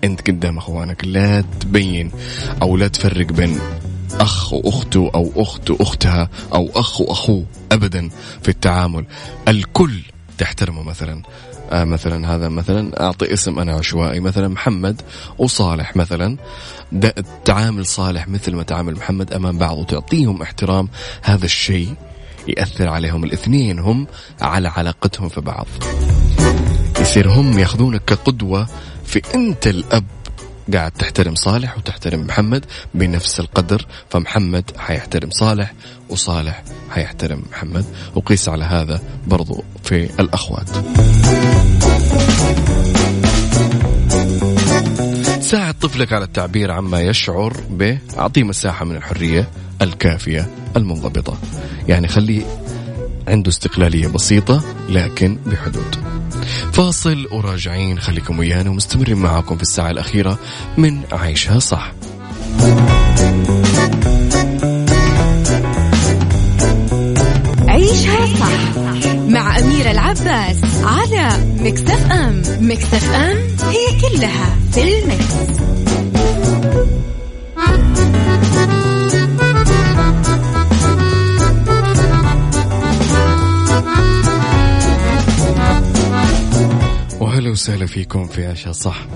أنت قدام أخوانك. لا تبين أو لا تفرق بين أخ وأخته أو أخت وأختها أو أخ وأخوه أبدا في التعامل. الكل تحترمه مثلا. آه مثلا هذا مثلا أعطي اسم أنا عشوائي. مثلا محمد وصالح مثلا. تعامل صالح مثل ما تعامل محمد أمام بعض وتعطيهم احترام. هذا الشيء يأثر عليهم الاثنين هم على علاقتهم في بعض. يصير هم ياخذونك كقدوة في أنت الأب قاعد تحترم صالح وتحترم محمد بنفس القدر فمحمد حيحترم صالح وصالح حيحترم محمد. وقيس على هذا برضو في الأخوات. ساعد طفلك على التعبير عما يشعر به أعطيه مساحة من الحرية الكافية المنضبطة. يعني خليه عنده استقلالية بسيطة لكن بحدود. فاصل وراجعين. خليكم ويانا ومستمرين معاكم في الساعة الأخيرة من عيشها صح. عيشها صح. مع أميرة العباس على مكتف أم مكتف أم هي كلها في المكس. وهلا وسهلا فيكم في عشاء صح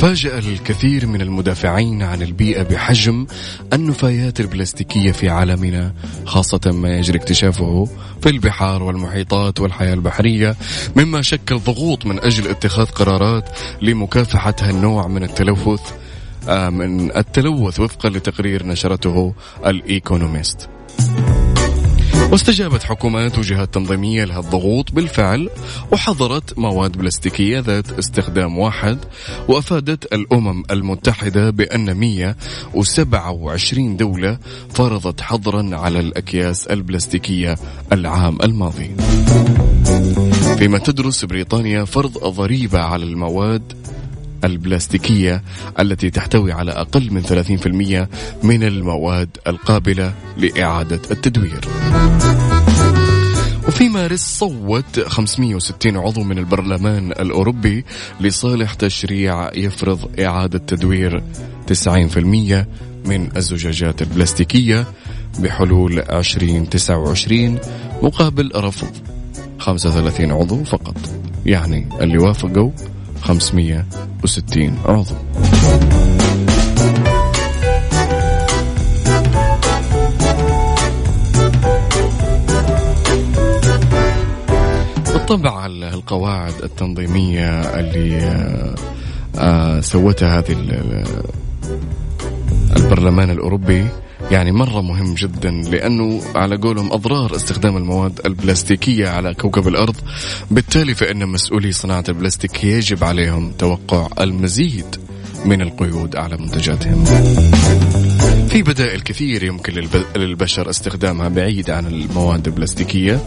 فاجأ الكثير من المدافعين عن البيئة بحجم النفايات البلاستيكية في عالمنا خاصة ما يجري اكتشافه في البحار والمحيطات والحياة البحرية مما شكل ضغوط من أجل اتخاذ قرارات لمكافحة هالنوع من التلوث آه، من التلوث وفقا لتقرير نشرته الإيكونوميست. واستجابت حكومات وجهات تنظيمية لها الضغوط بالفعل وحظرت مواد بلاستيكية ذات استخدام واحد وأفادت الأمم المتحدة بأن 127 دولة فرضت حظرا على الأكياس البلاستيكية العام الماضي. فيما تدرس بريطانيا فرض ضريبة على المواد البلاستيكية التي تحتوي على أقل من 30% من المواد القابلة لإعادة التدوير. وفي مارس صوت 560 عضو من البرلمان الأوروبي لصالح تشريع يفرض إعادة تدوير 90% من الزجاجات البلاستيكية بحلول 2029 مقابل رفض 35 عضو فقط. يعني اللي وافقوا 560 عضو. بالطبع القواعد التنظيمية اللي آه، سوتها هذه البرلمان الأوروبي يعني مرة مهم جدا لأنه على قولهم أضرار استخدام المواد البلاستيكية على كوكب الأرض. بالتالي فإن مسؤولي صناعة البلاستيك يجب عليهم توقع المزيد من القيود على منتجاتهم. في بدائل كثير يمكن للبشر استخدامها بعيد عن المواد البلاستيكية.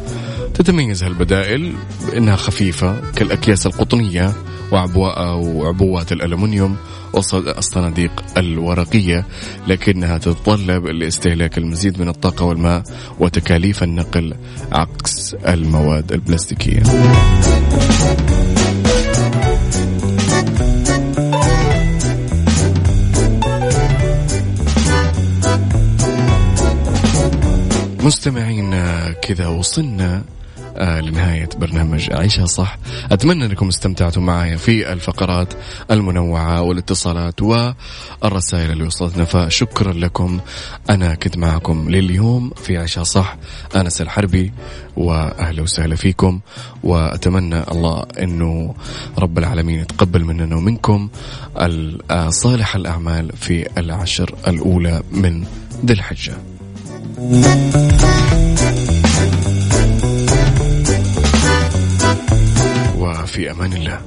تتميز هالبدائل بأنها خفيفة كالأكياس القطنية وعبوات الألمنيوم والصناديق الورقية لكنها تتطلب لاستهلاك المزيد من الطاقة والماء وتكاليف النقل عكس المواد البلاستيكية. مستمعين كذا وصلنا لنهاية برنامج عيشها صح. أتمنى أنكم استمتعتوا معي في الفقرات المنوعة والاتصالات والرسائل اللي وصلتنا فشكرا لكم. أنا كنت معكم لليوم في عيشها صح. أنس الحربي وأهلا وسهلا فيكم وأتمنى الله أنه رب العالمين يتقبل مننا ومنكم صالح الأعمال في العشر الأولى من ذي الحجة. في أمان الله.